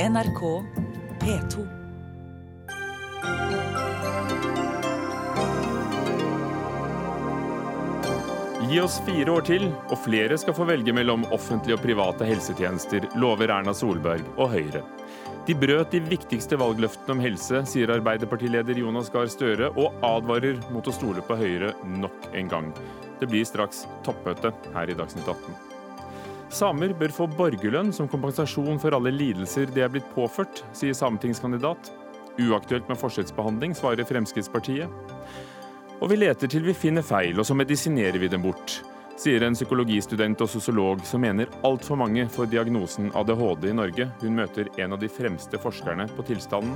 NRK P2. Gi oss fire år til, og flere skal få velge mellom offentlige og private helsetjenester, lover Erna Solberg og Høyre. De brøt de viktigste valgløftene om helse, sier Arbeiderpartileder Jonas Gahr Støre, og advarer mot å stole på Høyre nok en gang. Det blir straks toppmøte her i Dagsnytt 18. Samer bør få borgerlønn som kompensasjon for alle lidelser de er blitt påført, sier sametingskandidat. Uaktuelt med forskjellsbehandling, svarer Fremskrittspartiet. Og vi leter til vi finner feil, og så medisinerer vi dem bort, sier en psykologistudent og sosiolog som mener altfor mange får diagnosen ADHD i Norge. Hun møter en av de fremste forskerne på tilstanden.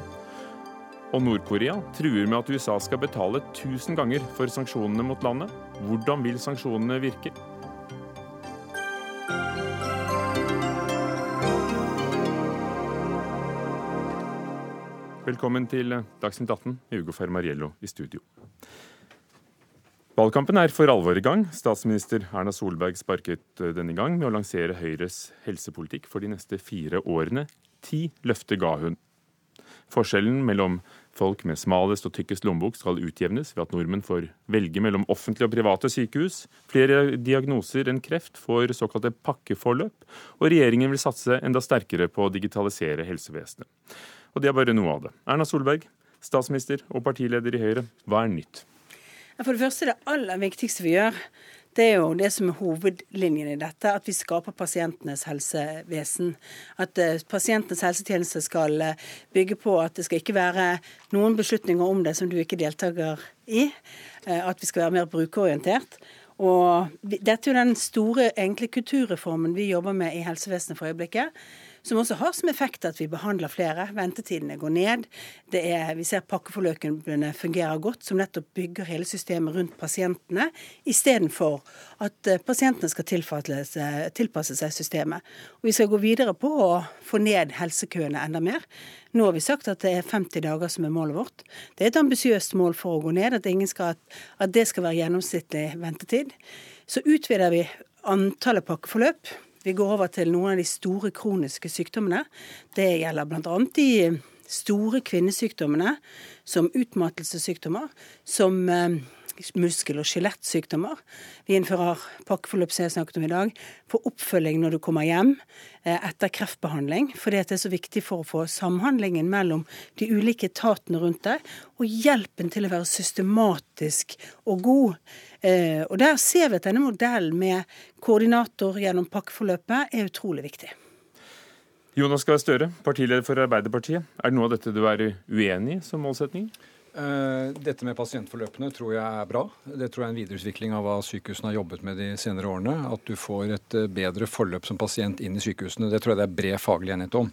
Og Nord-Korea truer med at USA skal betale 1000 ganger for sanksjonene mot landet. Hvordan vil sanksjonene virke? Velkommen til Dagsnytt 18, med Hugo Fermariello i studio. Valgkampen er for alvor i gang. Statsminister Erna Solberg sparket eh, denne gang med å lansere Høyres helsepolitikk for de neste fire årene. Ti løfter ga hun. Forskjellen mellom folk med smalest og tykkest lommebok skal utjevnes ved at nordmenn får velge mellom offentlige og private sykehus. Flere diagnoser enn kreft får såkalte pakkeforløp, og regjeringen vil satse enda sterkere på å digitalisere helsevesenet. Og det er bare noe av det. Erna Solberg, statsminister og partileder i Høyre, hva er nytt? For det første, det aller viktigste vi gjør, det er jo det som er hovedlinjen i dette, at vi skaper pasientenes helsevesen. At uh, pasientenes helsetjeneste skal uh, bygge på at det skal ikke være noen beslutninger om det som du ikke deltaker i. Uh, at vi skal være mer brukerorientert. Og dette er jo den store egentlig kulturreformen vi jobber med i helsevesenet for øyeblikket som også har som effekt at vi behandler flere. Ventetidene går ned. Er, vi ser pakkeforløpene fungerer godt, som nettopp bygger hele systemet rundt pasientene, istedenfor at eh, pasientene skal tilpasse seg systemet. Og Vi skal gå videre på å få ned helsekøene enda mer. Nå har vi sagt at det er 50 dager som er målet vårt. Det er et ambisiøst mål for å gå ned, at, skal, at det skal være gjennomsnittlig ventetid. Så utvider vi antallet pakkeforløp. Vi går over til noen av de store kroniske sykdommene. Det gjelder bl.a. de store kvinnesykdommene, som utmattelsessykdommer, som eh, muskel- og skjelettsykdommer. Vi innfører pakkeforløp som jeg snakket om i dag, for oppfølging når du kommer hjem eh, etter kreftbehandling. Fordi det er så viktig for å få samhandlingen mellom de ulike etatene rundt deg, og hjelpen til å være systematisk og god og Der ser vi at denne modellen med koordinator gjennom pakkeforløpet er utrolig viktig. Jonas Gahr Støre, partileder for Arbeiderpartiet. Er det noe av dette du er uenig i som målsetning? Eh, dette med pasientforløpene tror jeg er bra. Det tror jeg er en videreutvikling av hva sykehusene har jobbet med de senere årene. At du får et eh, bedre forløp som pasient inn i sykehusene. Det tror jeg det er bred faglig enighet om.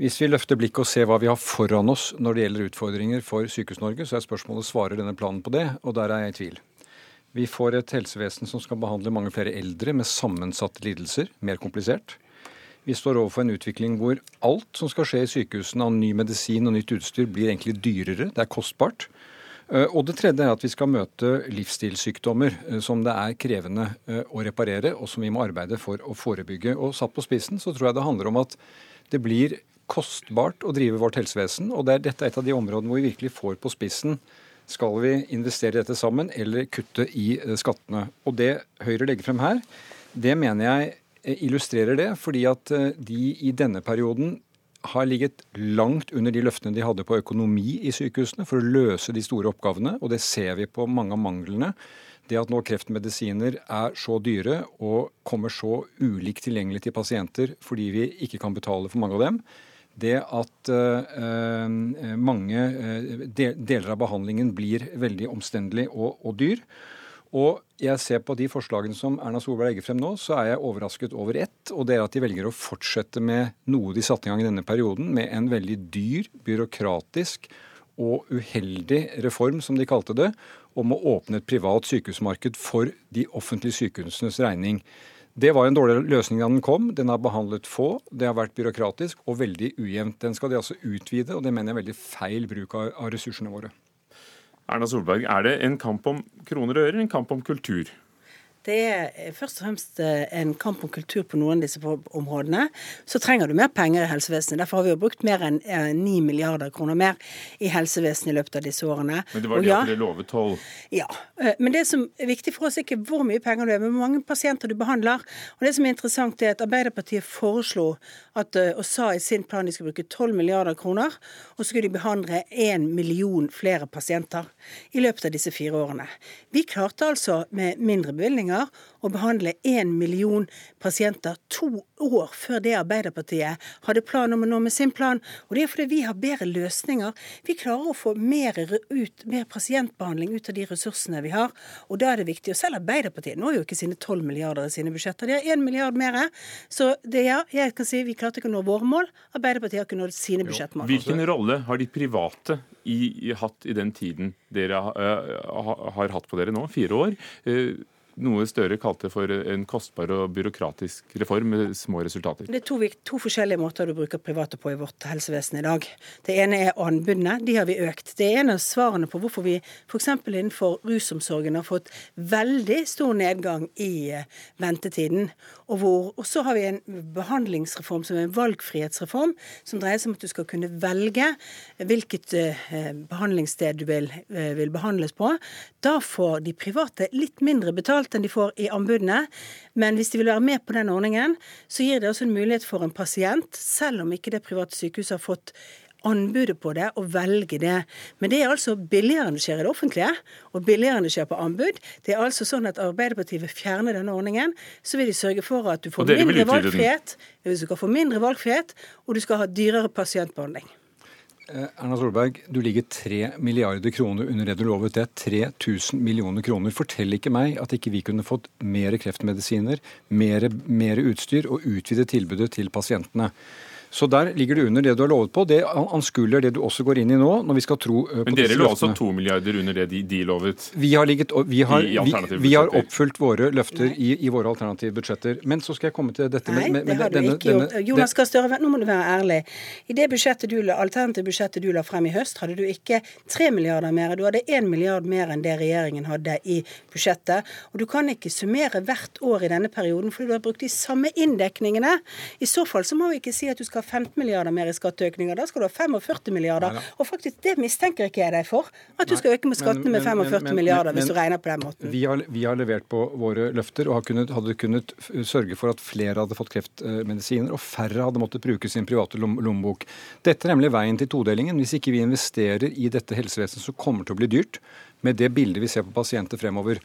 Hvis vi løfter blikket og ser hva vi har foran oss når det gjelder utfordringer for Sykehus-Norge, så er spørsmålet svarer denne planen på det, og der er jeg i tvil. Vi får et helsevesen som skal behandle mange flere eldre med sammensatte lidelser, mer komplisert. Vi står overfor en utvikling hvor alt som skal skje i sykehusene av ny medisin og nytt utstyr, blir egentlig dyrere. Det er kostbart. Eh, og det tredje er at vi skal møte livsstilssykdommer eh, som det er krevende eh, å reparere, og som vi må arbeide for å forebygge. Og satt på spissen så tror jeg det handler om at det blir kostbart å drive vårt helsevesen, og det dette er et av de områdene hvor vi virkelig får på spissen skal vi investere i dette sammen, eller kutte i eh, skattene? Og Det Høyre legger frem her, det mener jeg eh, illustrerer det. Fordi at eh, de i denne perioden har ligget langt under de løftene de hadde på økonomi i sykehusene for å løse de store oppgavene. Og det ser vi på mange av manglene. Det at nå kreftmedisiner er så dyre og kommer så ulikt tilgjengelig til pasienter fordi vi ikke kan betale for mange av dem, det at uh, mange uh, deler av behandlingen blir veldig omstendelig og, og, dyr. Og jeg ser på de forslagene som Erna Solberg legger frem nå, så er jeg overrasket over ett. Og det er at de velger å fortsette med noe de satte i gang i denne perioden, med en veldig dyr, byråkratisk og uheldig reform, som de kalte det, om å åpne et privat sykehusmarked for de offentlige sykehusenes regning. Det var en dårlig løsning da den kom. Den har behandlet få. Det har vært byråkratisk og veldig ujevnt. Den skal de altså utvide, og det mener jeg er veldig feil bruk av, ressursene våre. Erna Solberg, er det en kamp om kroner og øre, en kamp om kultur? Det er først og fremst eh, en kamp om kultur på noen av disse områdene. Så trenger du mer penger i helsevesenet. Derfor har vi jo brukt mer enn 9 milliarder kroner mer i helsevesenet i løpet av disse årene. Men det var det ja, dere lovet tolv? Ja. Eh, men det som er viktig for oss, er ikke hvor mye penger du har, men hvor mange pasienter du behandler. Og det som er interessant, er at Arbeiderpartiet foreslo at, eh, og sa i sin plan de skulle bruke 12 milliarder kroner, og så skulle de behandle 1 million flere pasienter i løpet av disse fire årene. Vi klarte altså med mindre bevilgninger bevilgninger å behandle én million pasienter to år før det Arbeiderpartiet hadde plan om å nå med sin plan. Og det er fordi vi har bedre løsninger. Vi klarer å få mer, ut, mer pasientbehandling ut av de ressursene vi har. Og da er det viktig. Og selv Arbeiderpartiet når jo ikke sine 12 milliarder i sine budsjetter. De har 1 milliard mer. Så det, ja, jeg kan si vi klarte ikke å nå våre mål. Arbeiderpartiet har ikke nådd sine budsjettmål. Hvilken rolle har de private i, hatt i den tiden dere uh, har hatt på dere nå, fire år? Uh, noe Støre kalte for en kostbar og byråkratisk reform med små resultater. Det er to, to, forskjellige måter du bruker private på i vårt helsevesen i dag. Det ene er anbudene. De har vi økt. Det er en av svarene på hvorfor vi f.eks. innenfor rusomsorgen har fått veldig stor nedgang i eh, ventetiden. Og, hvor, og så har vi en behandlingsreform som er en valgfrihetsreform, som dreier seg om at du skal kunne velge hvilket uh, behandlingssted du vil, vil behandles på. Da får de private litt mindre betalt betalt enn de får i anbudene. Men hvis de vil være med på den ordningen, så gir det også en mulighet for en pasient, selv om ikke det private sykehuset har fått anbudet på det og velge det. Men det er altså billigere enn det skjer i det offentlige, og billigere enn det skjer på anbud. Det er altså sånn at Arbeiderpartiet vil fjerne denne ordningen. Så vil de sørge for at du får mindre valgfrihet, du kan få mindre valgfrihet, og du skal ha dyrere pasientbehandling. Eh, Erna Solberg, du ligger 3 milliarder kroner under det du lovet. Det er 3000 millioner kroner. Fortell ikke meg at ikke vi kunne fått mer kreftmedisiner, mer, utstyr og utvide tilbudet til pasientene. Så der ligger det under det du har lovet på. Det anskuler det du også går inn i nå, når vi skal tro på Men dere lå altså to milliarder under det de, de lovet? Vi har, ligget, vi, har, vi, vi har, oppfylt våre løfter i, i, våre alternative budsjetter. Men så skal jeg komme til dette med, med, med, det har du denne, ikke gjort. Jonas Gahr Støre, nå må du være ærlig. I det budsjettet du, alternative budsjettet du la frem i høst, hadde du ikke tre milliarder mer. Du hadde én milliard mer enn det regjeringen hadde i budsjettet. Og du kan ikke summere hvert år i denne perioden fordi du har brukt de samme inndekningene. I så fall så må vi ikke si at du skal ha 15 milliarder mer i skatteøkninger. Da skal du ha 45 milliarder. Neida. Og faktisk, det mistenker ikke jeg deg for. At du skal øke med skattene med 45 men, milliarder, hvis du regner på den måten. Vi har, vi har levert på våre løfter og kunnet, hadde kunnet sørge for at flere hadde fått kreftmedisiner, og færre hadde måttet bruke sin private lommebok. Dette er nemlig veien til todelingen. Hvis ikke vi investerer i dette helsevesenet, så kommer det til å bli dyrt med det bildet vi ser på pasienter fremover.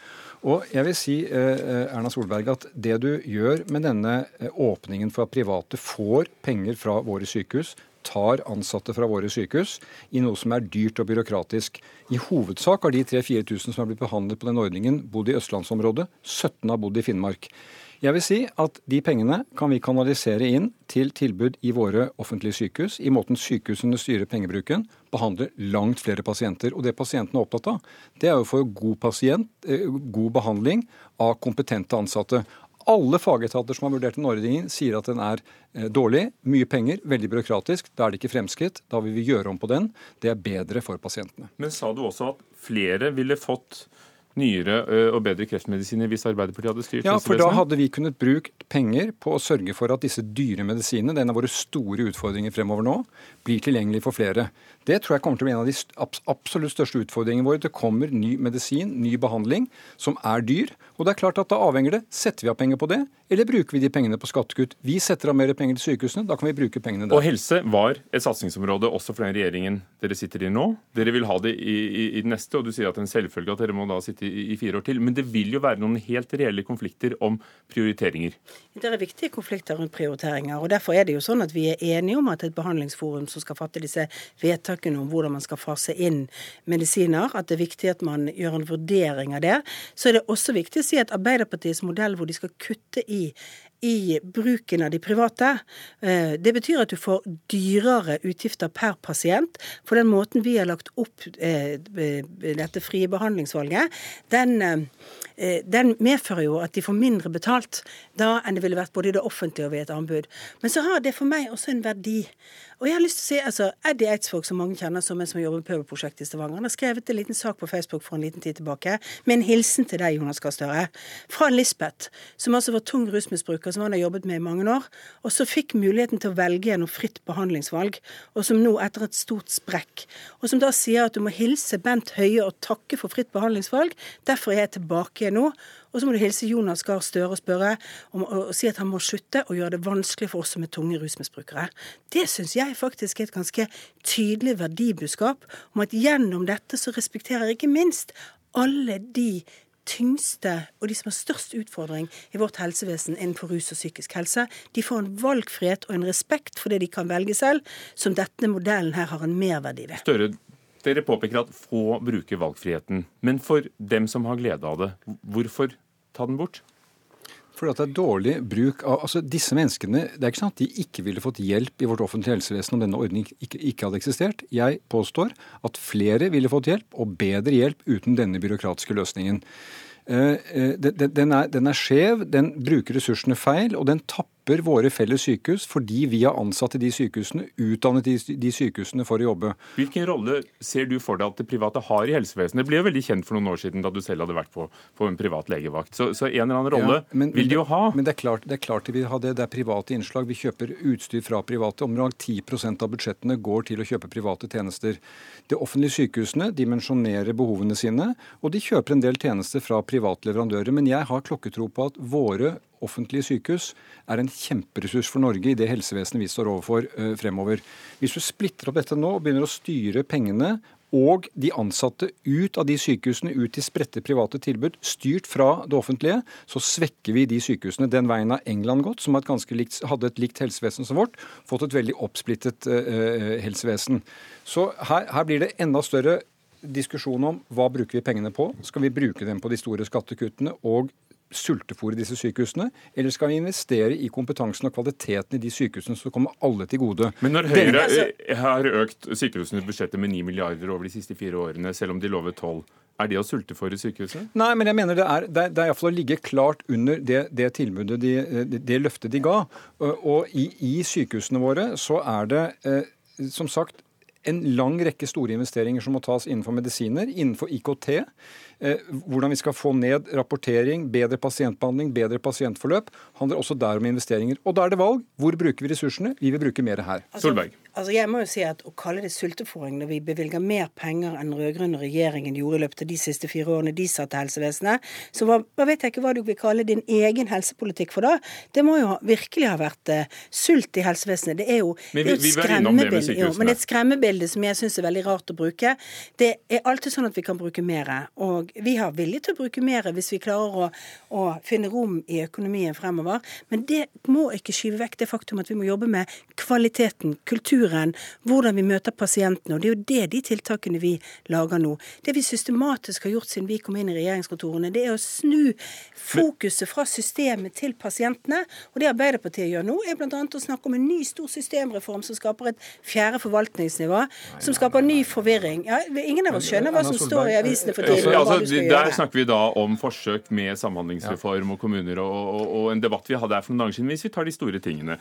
Og jeg vil si eh, eh, Erna Solberg, at det du gjør med denne eh, åpningen for at private får penger fra våre sykehus, tar ansatte fra våre sykehus i noe som er dyrt og byråkratisk. I hovedsak har de 3000-4000 som har blitt behandlet på den ordningen, bodd i østlandsområdet. 17 har bodd i Finnmark. Jeg vil si at de pengene kan vi kanalisere inn til tilbud i våre offentlige sykehus, i måten sykehusene styrer pengebruken, behandler langt flere pasienter. Og det pasientene er opptatt av, det er å få god, pasient, eh, god behandling av kompetente ansatte. Alle fagetater som har vurdert den ordningen, sier at den er eh, dårlig. Mye penger, veldig byråkratisk. Da er det ikke fremskritt. Da vil vi gjøre om på den. Det er bedre for pasientene. Men sa du også at flere ville fått nyere og bedre kreftmedisiner hvis Arbeiderpartiet hadde styrt? Ja, for da hadde vi kunnet brukt penger på å sørge for at disse dyre medisinene, det er en av våre store utfordringer fremover nå, blir tilgjengelig for flere. Det tror jeg kommer til å bli en av de absolutt største utfordringene våre. Det kommer ny medisin, ny behandling, som er dyr. Og det er klart at da avhenger det. Setter vi av penger på det, eller bruker vi de pengene på skattekutt? Vi setter av mer penger til sykehusene, da kan vi bruke pengene der. Og helse var et satsingsområde også for den regjeringen dere sitter i nå. Dere vil ha det i, i, i neste, og du sier at det er en selvfølge at dere må da sitte i, i fire år til. Men det vil jo være noen helt reelle konflikter om prioriteringer? Det er viktige konflikter rundt prioriteringer. og Derfor er det jo sånn at vi er enige om at et behandlingsforum som skal fatte disse vedtakene, om hvordan man skal fase inn medisiner, at det er viktig at man gjør en vurdering av det. Så er det også viktig si at Arbeiderpartiets modell hvor de skal kutte i i bruken av de private. Eh, det betyr at du får dyrere utgifter per pasient. For den måten vi har lagt opp eh, dette frie behandlingsvalget, den, eh, den medfører jo at de får mindre betalt da enn det ville vært både i det offentlige og ved et anbud. Men så har det for meg også en verdi. Og jeg har lyst til å si, altså, Eddie Eidsvåg, som mange kjenner som en som jobber med pøbelprosjektet i Stavanger, han har skrevet en liten sak på Facebook for en liten tid tilbake med en hilsen til deg, Jonas Gahr Støre, fra Lisbeth, som altså var tung rusmisbruker, som han har jobbet med i mange år, og så fikk muligheten til å velge gjennom fritt behandlingsvalg, og som nå, etter et stort sprekk, og som da sier at du må hilse Bent Høie og takke for fritt behandlingsvalg, derfor er jeg tilbake igjen nå. Og så må du hilse Jonas Gahr Støre og spørre om, og, si at han må slutte å gjøre det vanskelig for oss som er tunge rusmisbrukere. Det syns jeg faktisk er et ganske tydelig verdibudskap om at gjennom dette så respekterer ikke minst alle de tyngste og de som har størst utfordring i vårt helsevesen innenfor rus og psykisk helse, de får en valgfrihet og en respekt for det de kan velge selv, som denne modellen her har en merverdi ved. Større, dere påpeker at få bruker valgfriheten. Men for dem som har glede av det, hvorfor ta den bort? Fordi at det er dårlig bruk av altså Disse menneskene Det er ikke sånn at de ikke ville fått hjelp i vårt offentlige helsevesen om denne ordningen ikke, ikke, hadde eksistert. Jeg påstår at flere ville fått hjelp, og bedre hjelp, uten denne byråkratiske løsningen. Eh, eh, den er, den er skjev, den bruker ressursene feil, og den tapper våre felles sykehus fordi vi har ansatt i de sykehusene, utdannet de, de sykehusene for å jobbe. Hvilken rolle ser du for deg at det private har i helsevesenet? Det ble jo veldig kjent for noen år siden da du selv hadde vært på, på en privat legevakt. Så, så, en eller annen rolle ja, men, vil de jo ha. Men det er, klart, det er klart de vil ha det. Det er private innslag. Vi kjøper utstyr fra private. Om lag 10% av budsjettene går til å kjøpe private tjenester. De offentlige sykehusene dimensjonerer behovene sine, og de kjøper en del tjenester fra private leverandører. Men jeg har klokketro på at våre offentlige sykehus er en kjemperessurs for Norge i det helsevesenet vi står overfor uh, fremover. Hvis du splitter opp dette nå og begynner å styre pengene og de ansatte ut av de sykehusene, ut til spredte private tilbud, styrt fra det offentlige, så svekker vi de sykehusene. Den veien har England gått, som likt, hadde et likt helsevesen som vårt, fått et veldig oppsplittet uh, helsevesen. Så her, her blir det enda større diskusjon om hva bruker vi pengene på. Skal vi bruke dem på de store skattekuttene og sultefòre disse sykehusene, eller skal vi investere i kompetansen og kvaliteten i de sykehusene som kommer alle til gode? Men når Høyre har økt sykehusenes budsjettet med 9 milliarder over de siste fire årene, selv om de lover 12, er det å sultefòre sykehuset? Nei, men jeg mener det er, det er, det er iallfall å ligge klart under det, det tilbudet, de, det, det løftet de ga. Og i, i sykehusene våre så er det eh, som sagt en lang rekke store investeringer som må tas innenfor medisiner, innenfor IKT. Eh, hvordan vi skal få ned rapportering, bedre pasientbehandling, bedre pasientforløp, handler også der om investeringer. Og da er det valg. Hvor bruker vi ressursene? Vi vil bruke mer her. Altså, Solberg. Altså jeg må jo si at Å kalle det sultefòring når vi bevilger mer penger enn rød-grønne regjeringen gjorde i løpet av de siste fire årene de satt til helsevesenet, så hva, hva, vet jeg ikke hva du vil kalle din egen helsepolitikk for da. Det må jo virkelig ha vært uh, sult i helsevesenet. Det er jo, men vi, det er et skremmebilde. Jo, men det er et skremmebilde som jeg syns er veldig rart å bruke. Det er alltid sånn at vi kan bruke mer. Og vi har vilje til å bruke mer hvis vi klarer å, å finne rom i økonomien fremover. Men det må ikke skyve vekk det faktum at vi må jobbe med kvaliteten, kulturen kulturen, hvordan vi møter pasientene. Og det er jo det de tiltakene vi lager nå. Det vi systematisk har gjort siden vi kom inn i regjeringskontorene, det er å snu fokuset fra systemet til pasientene. Og det Arbeiderpartiet gjør nå, er bl.a. å snakke om en ny stor systemreform som skaper et fjerde forvaltningsnivå, som skaper ny forvirring. Ja, ingen av oss skjønner hva som står i avisene for tiden. Altså, der snakker vi da om forsøk med samhandlingsreform og kommuner, og, og, og en debatt vi hadde her for noen dager siden, hvis vi tar de store tingene.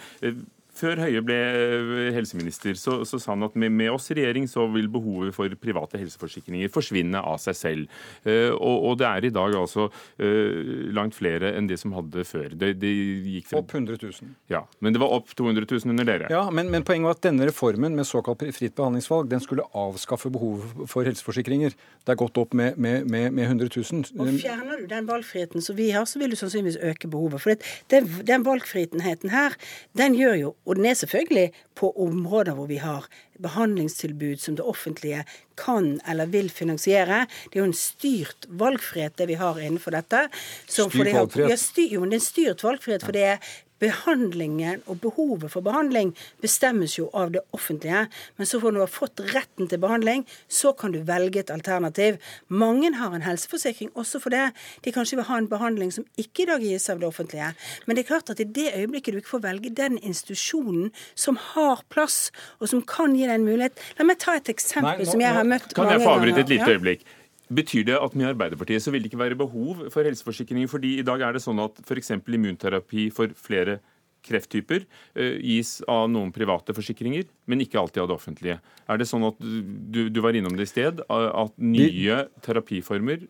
Før Høie ble eh, helseminister, så, så sa han at med, med, oss i regjering så vil behovet for private helseforsikringer forsvinne av seg selv. Uh, og, og, det er i dag altså uh, langt flere enn det som hadde før. Det, det gikk fra... Opp 100 000. Ja, Men det var opp 200 000 under dere. Ja, men, men poenget var at denne reformen med såkalt fritt behandlingsvalg den skulle avskaffe behovet for helseforsikringer. Det er gått opp med, med, med, med 100 000. Og Fjerner du den valgfriheten som vi har, så vil du sannsynligvis øke behovet. For det, den, den valgfriheten her, den gjør jo og den er selvfølgelig på områder hvor vi har behandlingstilbud som det offentlige kan eller vil finansiere. Det er jo en styrt valgfrihet det vi har innenfor dette. Så styrt valgfrihet? Ja, styr, jo, men det er en styrt valgfrihet. for det er behandlingen og behovet for behandling bestemmes jo av det offentlige. Men så får du ha fått retten til behandling, så kan du velge et alternativ. Mange har en helseforsikring også for det. De kanskje vil ha en behandling som ikke i dag gis av det offentlige. Men det er klart at i det øyeblikket du ikke får velge den institusjonen som har plass, og som kan gi deg en mulighet La meg ta et eksempel Nei, nå, som jeg har møtt mange ganger. Kan jeg få avbryte et lite øyeblikk? Betyr det at med Arbeiderpartiet så vil det ikke være behov for helseforsikringer? Fordi i dag er det sånn at f.eks. immunterapi for flere krefttyper eh, gis av noen private forsikringer, men ikke alltid av det offentlige. Er det sånn at du, du var innom det i sted, at nye terapiformer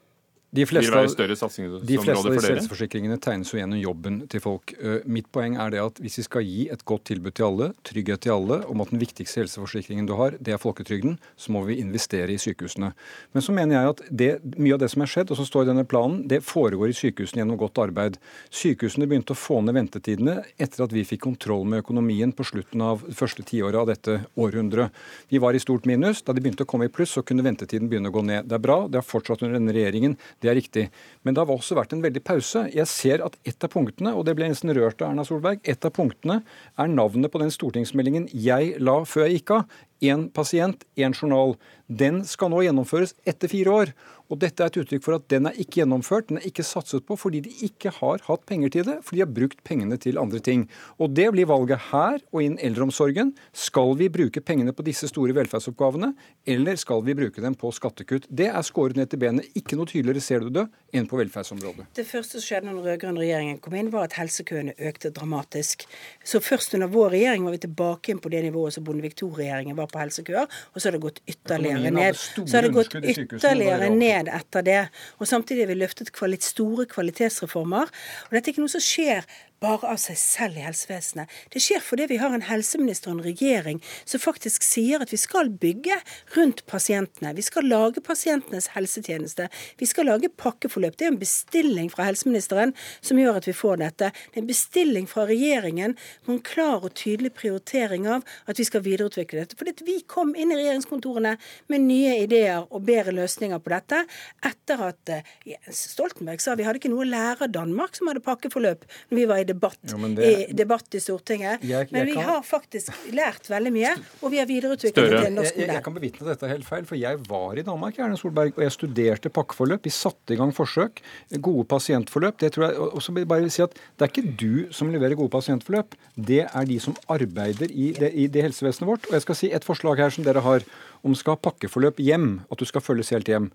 de fleste, vil være større de fleste av disse helseforsikringene tegnes jo gjennom jobben til folk. Eh, Mitt poeng er det at hvis vi skal gi et godt tilbud til alle, trygghet til alle, om at den viktigste helseforsikringen du har, det er folketrygden, så må vi investere i sykehusene. Men så mener jeg at det, mye av det som er skjedd, og som står i denne planen, det foregår i sykehusene gjennom godt arbeid. Sykehusene begynte å få ned ventetidene etter at vi fikk kontroll med økonomien på slutten av det første tiåret av dette århundret. Vi var i stort minus. Da de begynte å komme i pluss, så kunne ventetiden begynne å gå ned. Det er bra, det har fortsatt under denne regjeringen. Det er riktig. Men det har også vært en veldig pause. Jeg ser at et av punktene, og det ble nesten rørt av Erna Solberg, et av punktene er navnet på den stortingsmeldingen jeg la før jeg gikk av. Én pasient, én journal. Den skal nå gjennomføres etter fire år. Og dette er et uttrykk for at den er ikke gjennomført, den er ikke satset på fordi de ikke har hatt penger til det, for de har brukt pengene til andre ting. Og det blir valget her og innen eldreomsorgen. Skal vi bruke pengene på disse store velferdsoppgavene, eller skal vi bruke dem på skattekutt? Det er skåret ned til benet. Ikke noe tydeligere ser du det enn på velferdsområdet. Det første som skjedde når den rød-grønne regjeringen kom inn, var at helsekøene økte dramatisk. Så først under vår regjering var vi tilbake inn på det nivået som Bondevik II-regjeringen var på helsekøer, og så har det gått ytterligere ned. Så har det gått ytterligere ned etter det. Og samtidig har vi løftet kvalit store kvalitetsreformer. Og dette er ikke noe som skjer bare av seg selv i helsevesenet. Det skjer fordi vi har en helseminister og en regjering som faktisk sier at vi skal bygge rundt pasientene. Vi skal lage pasientenes helsetjeneste. Vi skal lage pakkeforløp. Det er en bestilling fra helseministeren som gjør at vi får dette. Det er en bestilling fra regjeringen på en klar og tydelig prioritering av at vi skal videreutvikle dette. Fordi vi kom inn i regjeringskontorene med nye ideer og bedre løsninger på dette etter at eh, Stoltenberg sa vi hadde ikke noe å lære av Danmark som hadde pakkeforløp når vi var i debatt, Jo, det- i, debatt i Stortinget. Jeg- jeg men vi kan- har faktisk lært veldig mye, og vi har videreutviklet Større. norsk Jeg, jeg, jeg kan bevitne at dette er helt feil, for jeg var i Danmark Erne Solberg, og jeg studerte pakkeforløp. Vi satte i gang forsøk. Gode pasientforløp. Det tror jeg, og så vil jeg bare si at Det er ikke du som leverer gode pasientforløp, det er de som arbeider i det, i det helsevesenet vårt. Og jeg skal si et forslag her som dere har, om du skal ha pakkeforløp hjem, at du skal følges helt hjem.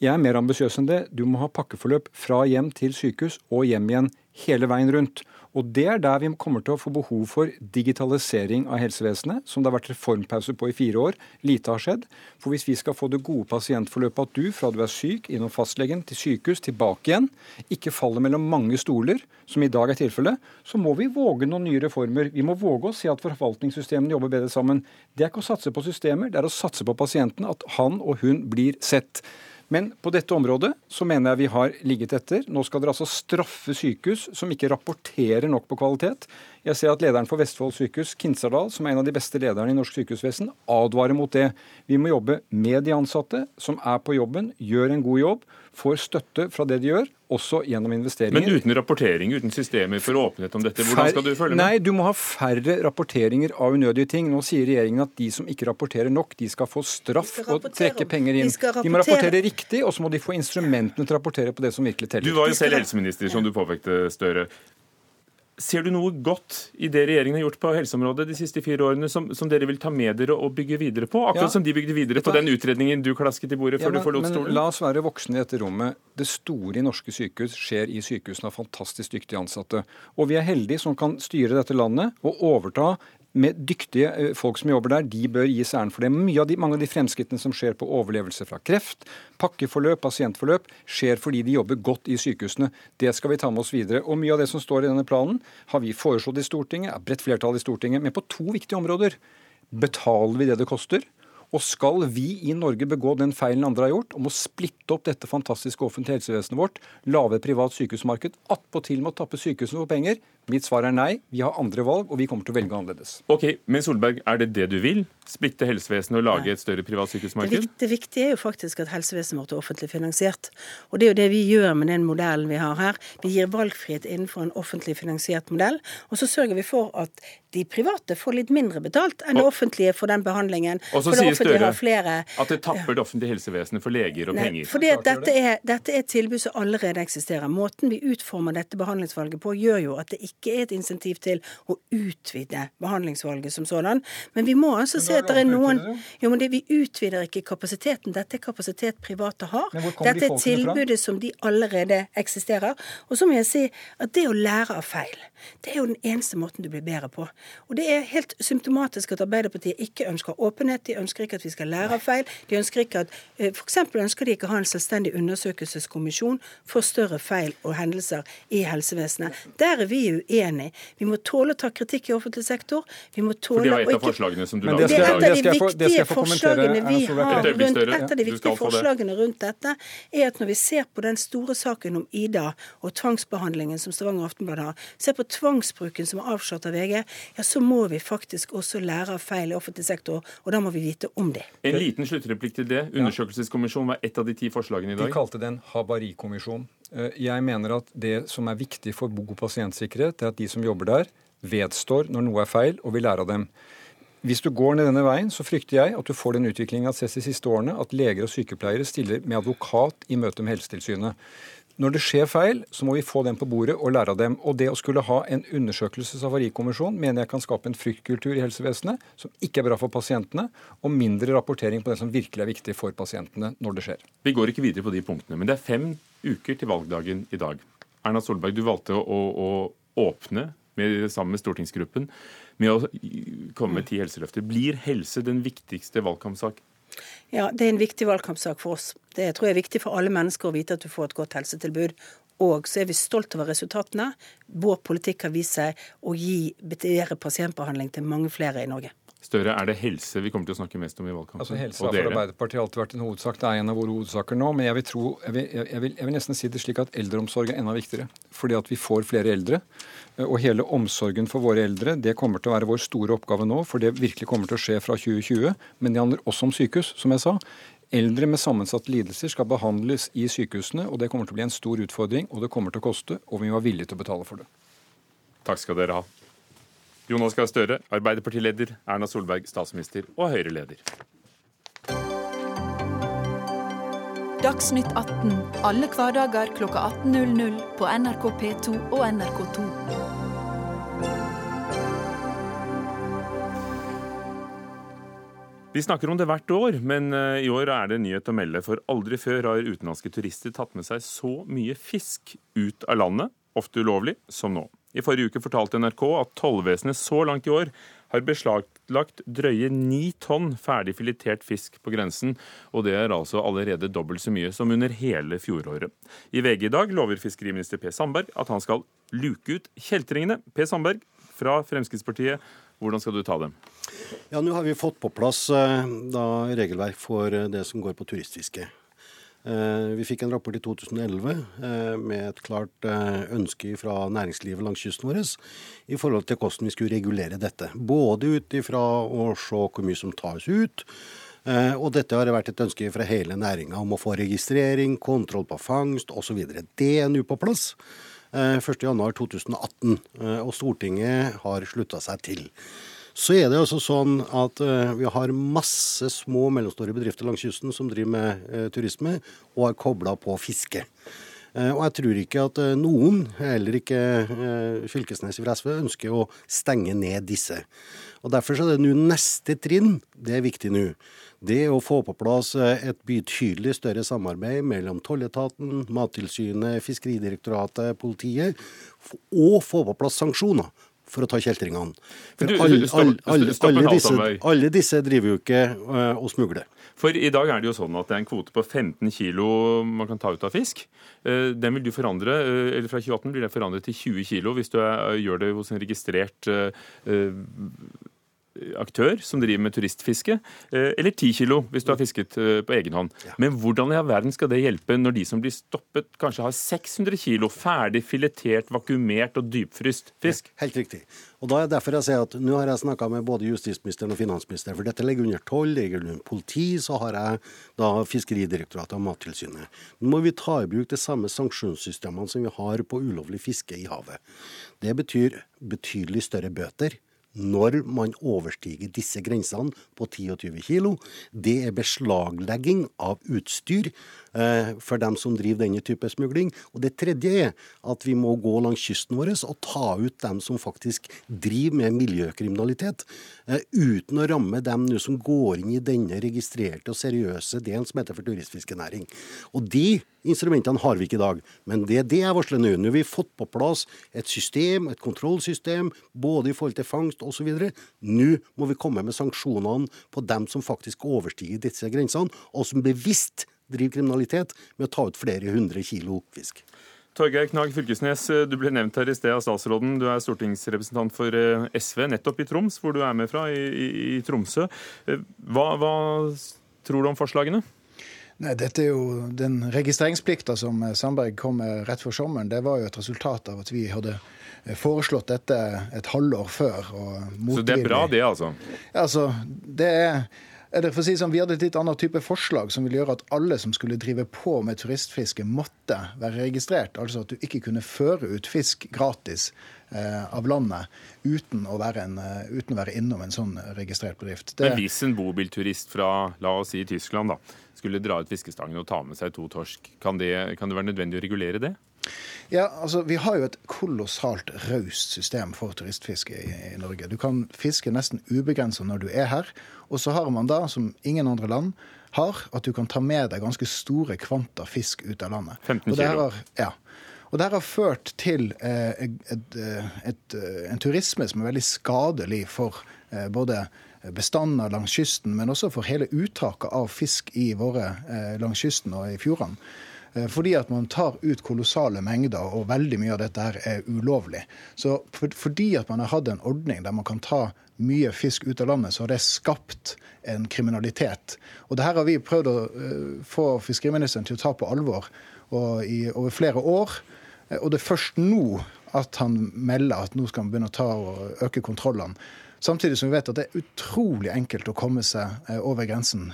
Jeg er mer ambisiøs enn det. Du må ha pakkeforløp fra hjem til sykehus og hjem igjen hele veien rundt. Og Det er der vi kommer til å få behov for digitalisering av helsevesenet, som det har vært reformpause på i fire år. Lite har skjedd. For hvis vi skal få det gode pasientforløpet at du fra du er syk, innom fastlegen, til sykehus, tilbake igjen, ikke faller mellom mange stoler, som i dag er tilfellet, så må vi våge noen nye reformer. Vi må våge å se at forvaltningssystemene jobber bedre sammen. Det er ikke å satse på systemer, det er å satse på pasienten, at han og hun blir sett. Men på dette området så mener jeg vi har ligget etter. Nå skal dere altså straffe sykehus som ikke rapporterer nok på kvalitet. Jeg ser at lederen for Vestfold sykehus, Kinserdal, som er en av de beste lederne i norsk sykehusvesen, advarer mot det. Vi må jobbe med de ansatte som er på jobben, gjør en god jobb, får støtte fra det de gjør, også gjennom investeringer. Men uten rapportering, uten systemer for åpenhet om dette, hvordan skal du følge med? Nei, du må ha færre rapporteringer av unødige ting. Nå sier regjeringen at de som ikke rapporterer nok, de skal få straff skal og trekke penger inn. De, De må rapportere- riktig, og så må de få instrumentene til å rapportere på det som virkelig Du var jo selv helseminister, som du påpekte, Støre. Ser du noe godt i det regjeringen har gjort på helseområdet de siste fire årene, som, som dere vil ta med dere og bygge videre på? Akkurat Ja. som de bygde videre på den utredningen du klasket i bordet Ja, før men, du forlot stolen? la oss være voksne i dette rommet. Det store i norske sykehus skjer i sykehusene av fantastisk dyktige ansatte. Og vi er heldige som kan styre dette landet og overta med dyktige eh, folk som jobber der. De bør gis æren for det. Av de, mange av de fremskrittene som skjer på overlevelse fra kreft, pakkeforløp, pasientforløp, skjer fordi de jobber godt i sykehusene. Det skal vi ta med oss videre. Og mye av det som står i denne planen, har vi foreslått i Stortinget, er bredt flertall i Stortinget, men på to viktige områder. Betaler vi det det koster? Og skal vi i Norge begå den feilen andre har gjort, om å splitte opp dette fantastiske offentlige helsevesenet vårt, lage privat sykehusmarked, attpåtil med å tappe sykehusene for penger? Mitt svar er nei. Vi har andre valg, og vi kommer til å velge annerledes. Ok, Men Solberg, er det det du vil? Splitte helsevesenet og lage et større privat Det, sykehusmarked? vik- det viktige er jo faktisk at helsevesenet vårt er offentlig finansiert. Og det er jo det vi gjør med den modellen vi har her. Vi gir valgfrihet innenfor en offentlig finansiert modell. Og så sørger vi for at de private får litt mindre betalt enn det offentlige for den behandlingen. Og så sier Støre flere at det tapper det offentlige helsevesenet for leger og Nei, penger. For dette er, dette er et tilbud som allerede eksisterer. Måten vi utformer dette behandlingsvalget på, gjør jo at det ikke er et insentiv til å utvide behandlingsvalget som sådan. Men vi må altså se at det er noen Jo, men det, vi utvider ikke kapasiteten. Dette er kapasitet private har. Dette er tilbudet som de allerede eksisterer. Og så må jeg si at det å lære av feil, det er jo den eneste måten du blir bedre på. Og det er helt symptomatisk at Arbeiderpartiet ikke ønsker åpenhet. De ønsker ikke at vi skal lære av feil. De ønsker ikke at eh, F.eks. ønsker de ikke å ha en selvstendig undersøkelseskommisjon for større feil og hendelser i helsevesenet. Der er vi uenige. Vi må tåle å ta kritikk i offentlig sektor. Vi må tåle For det var et av forslagene som du det er et av de viktige forslagene vi har rundt, et av de viktige forslagene rundt dette, er at når vi ser på den store saken om Ida og tvangsbehandlingen som Stavanger Aftenblad har, ser på tvangsbruken som er avslørt av VG, ja, så må vi faktisk også lære av feil i offentlig sektor, og da må vi vite om det. En liten sluttreplikk til det. Undersøkelseskommisjonen var et av de ti forslagene i dag. De kalte det en havarikommisjon. Eh, Jeg mener at det som er viktig for god pasientsikkerhet, er at de som jobber der, vedstår når noe er feil, og vil lære av dem. Hvis du går ned denne veien, så frykter jeg at du får den utviklingen at sett de siste årene, at leger og sykepleiere stiller med advokat i møte med Helsetilsynet. Når det skjer feil, så må vi få dem på bordet og lære av dem. Og det å skulle ha en undersøkelseshavarikommisjon mener jeg kan skape en fryktkultur i helsevesenet som ikke er bra for pasientene, og mindre rapportering på det som virkelig er viktig for pasientene når det skjer. Vi går ikke videre på de punktene, men det er fem uker til valgdagen i dag. Erna Solberg, du valgte å, å åpne med, sammen med stortingsgruppen med å komme med ti helseløfter. Blir helse den viktigste valgkampsak? Ja, det er en viktig valgkampsak for oss. Det tror jeg er viktig for alle mennesker å vite at du får et godt helsetilbud. Og så er vi stolt over resultatene. Vår politikk har vist seg å gi bedre pasientbehandling til mange flere i Norge. Støre, er det helse vi kommer til å snakke mest om i valgkampen? Altså Helse har for? Arbeiderpartiet alltid vært en hovedsak. Det er en av våre hovedsaker nå. Men jeg vil, tro, jeg vil, jeg vil, jeg vil nesten si det slik at eldreomsorg er enda viktigere. Fordi at vi får flere eldre. Og hele omsorgen for våre eldre det kommer til å være vår store oppgave nå. For det virkelig kommer til å skje fra 2020. Men det handler også om sykehus, som jeg sa. Eldre med sammensatte lidelser skal behandles i sykehusene. og Det kommer til å bli en stor utfordring, og det kommer til å koste. Og vi må være villige til å betale for det. Takk skal dere ha. Jonas Gahr Støre, Arbeiderpartileder, Erna Solberg, statsminister og Høyre-leder. Dagsnytt 18 alle hverdager kl 18.00 på NRK P2 og NRK2. Vi snakker om det hvert år, men eh, i år er det nyhet å melde. For aldri før har utenlandske turister tatt med seg så mye fisk ut av landet, ofte ulovlig, som nå. I forrige uke fortalte NRK at tollvesenet så langt i år har beslaglagt drøye ni tonn ferdig filetert fisk på grensen, og det er altså allerede dobbelt så mye som under hele fjoråret. I VG i dag lover fiskeriminister Per Sandberg at han skal luke ut kjeltringene. Per Sandberg fra Fremskrittspartiet, hvordan skal du ta dem? Ja, Nå har vi fått på plass eh, da, regelverk for eh, det som går på turistfiske. Eh, Vi fikk en rapport i 2011 eh, med et klart eh, ønske fra næringslivet langs kysten vår i forhold til hvordan vi skulle regulere dette. Både ut ifra å se hvor mye som tas ut, og dette har vært et ønske fra hele næringa om å få registrering, kontroll på fangst osv. Det er nå på plass. eh, 1.1.2018, eh, og Stortinget har slutta seg til. Så er det altså sånn at uh, vi har masse små og mellomstore bedrifter langs kysten som driver med uh, turisme, og er kobla på fiske. Uh, og jeg tror ikke at noen, heller ikke Fylkesnes fra SV, ønsker å stenge ned disse. Og Derfor er det nå neste trinn, det er viktig nå, det å få på plass et betydelig større samarbeid mellom tolletaten, Mattilsynet, Fiskeridirektoratet, politiet, og få på plass sanksjoner for å ta kjeltringene. For Du, alle, all, all, alle, disse, alle disse driver jo ikke eh, og smugler. For i dag er det jo sånn at det er en kvote på 15 kilo man kan ta ut av fisk. Uh, Den vil du forandre, uh, eller Fra 2018 blir det forandret til 20 kilo hvis du er, gjør det hos en registrert aktør som driver med turistfiske, eh, eller 10 kilo hvis du har fisket eh, på egen hånd. Men hvordan i all verden skal det hjelpe når de som blir stoppet, kanskje har 600 kilo ferdig filetert, vakuumert og dypfryst fisk? Helt riktig. Og da er det derfor jeg sier at Nå har jeg snakka med både justisministeren og finansministeren, for dette ligger under toll, ligger under politi, så har jeg da Fiskeridirektoratet og Mattilsynet. Nå må vi ta i bruk de samme sanksjonssystemene som vi har på ulovlig fiske i havet. Det betyr betydelig større bøter. Når man overstiger disse grensene på 10 og 20 kg. Det er beslaglegging av utstyr for dem som driver denne type smugling. Og det tredje er at vi må gå langs kysten vår og ta ut dem som faktisk driver med miljøkriminalitet, eh, uten å ramme dem nå som går inn i denne registrerte og seriøse delen som heter for turistfiskenæring. Og de instrumentene har vi ikke i dag. Men det er det jeg varsler nå. Nå har vi fått på plass et system, et kontrollsystem, både i forhold til fangst osv. Nå må vi komme med sanksjonene på dem som faktisk overstiger disse grensene, og som bevisst driver kriminalitet med å ta ut flere hundre kilo fisk. Torgeir Knag Fylkesnes, du ble nevnt her i sted av statsråden. Du er stortingsrepresentant for eh, SV nettopp i Troms, hvor du er med fra, i, i, i Tromsø. Eh, hva, hva tror du om forslagene? Nei, dette er jo Den registreringsplikta som Sandberg kom med rett før sommeren, det var jo et resultat av at vi hadde foreslått dette et halvår før. Så det er bra, det, altså? Ja, altså, det er eller for å si sånn, Vi hadde et litt annet type forslag som ville gjøre at alle som skulle drive på med turistfiske, måtte være registrert. Altså at du ikke kunne føre ut fisk gratis eh, av landet uten å, en, uh, uten å være innom en sånn registrert bedrift. Det... Men hvis en bobilturist fra la oss si Tyskland da, skulle dra ut fiskestangen og ta med seg to torsk, kan det, kan det være nødvendig å regulere det? Ja, altså Vi har jo et kolossalt raust system for turistfiske i, i, Norge. Du kan fiske nesten ubegrensa når du er her. Og så har man da, som ingen andre land har, at du kan ta med deg ganske store kvanta fisk ut av landet. 15 kilo. Har, ja. Og det har ført til eh, et, et, et, en turisme som er veldig skadelig for eh, både bestander langs kysten, men også for hele uttaket av fisk i våre eh, langs kysten og i fjordene. Eh, fordi at man tar ut kolossale mengder, og veldig mye av dette her er ulovlig. Så for, fordi at man har hatt en ordning der man kan ta mye fisk ut av landet, så har det skapt en kriminalitet. Og det her har vi prøvd å uh, få fiskeriministeren til å ta på alvor i, over flere år. Eh, og det er først nå at han melder at nå skal han begynne å ta og øke kontrollene. Samtidig som vi vet at det er utrolig enkelt å komme seg eh, over grensen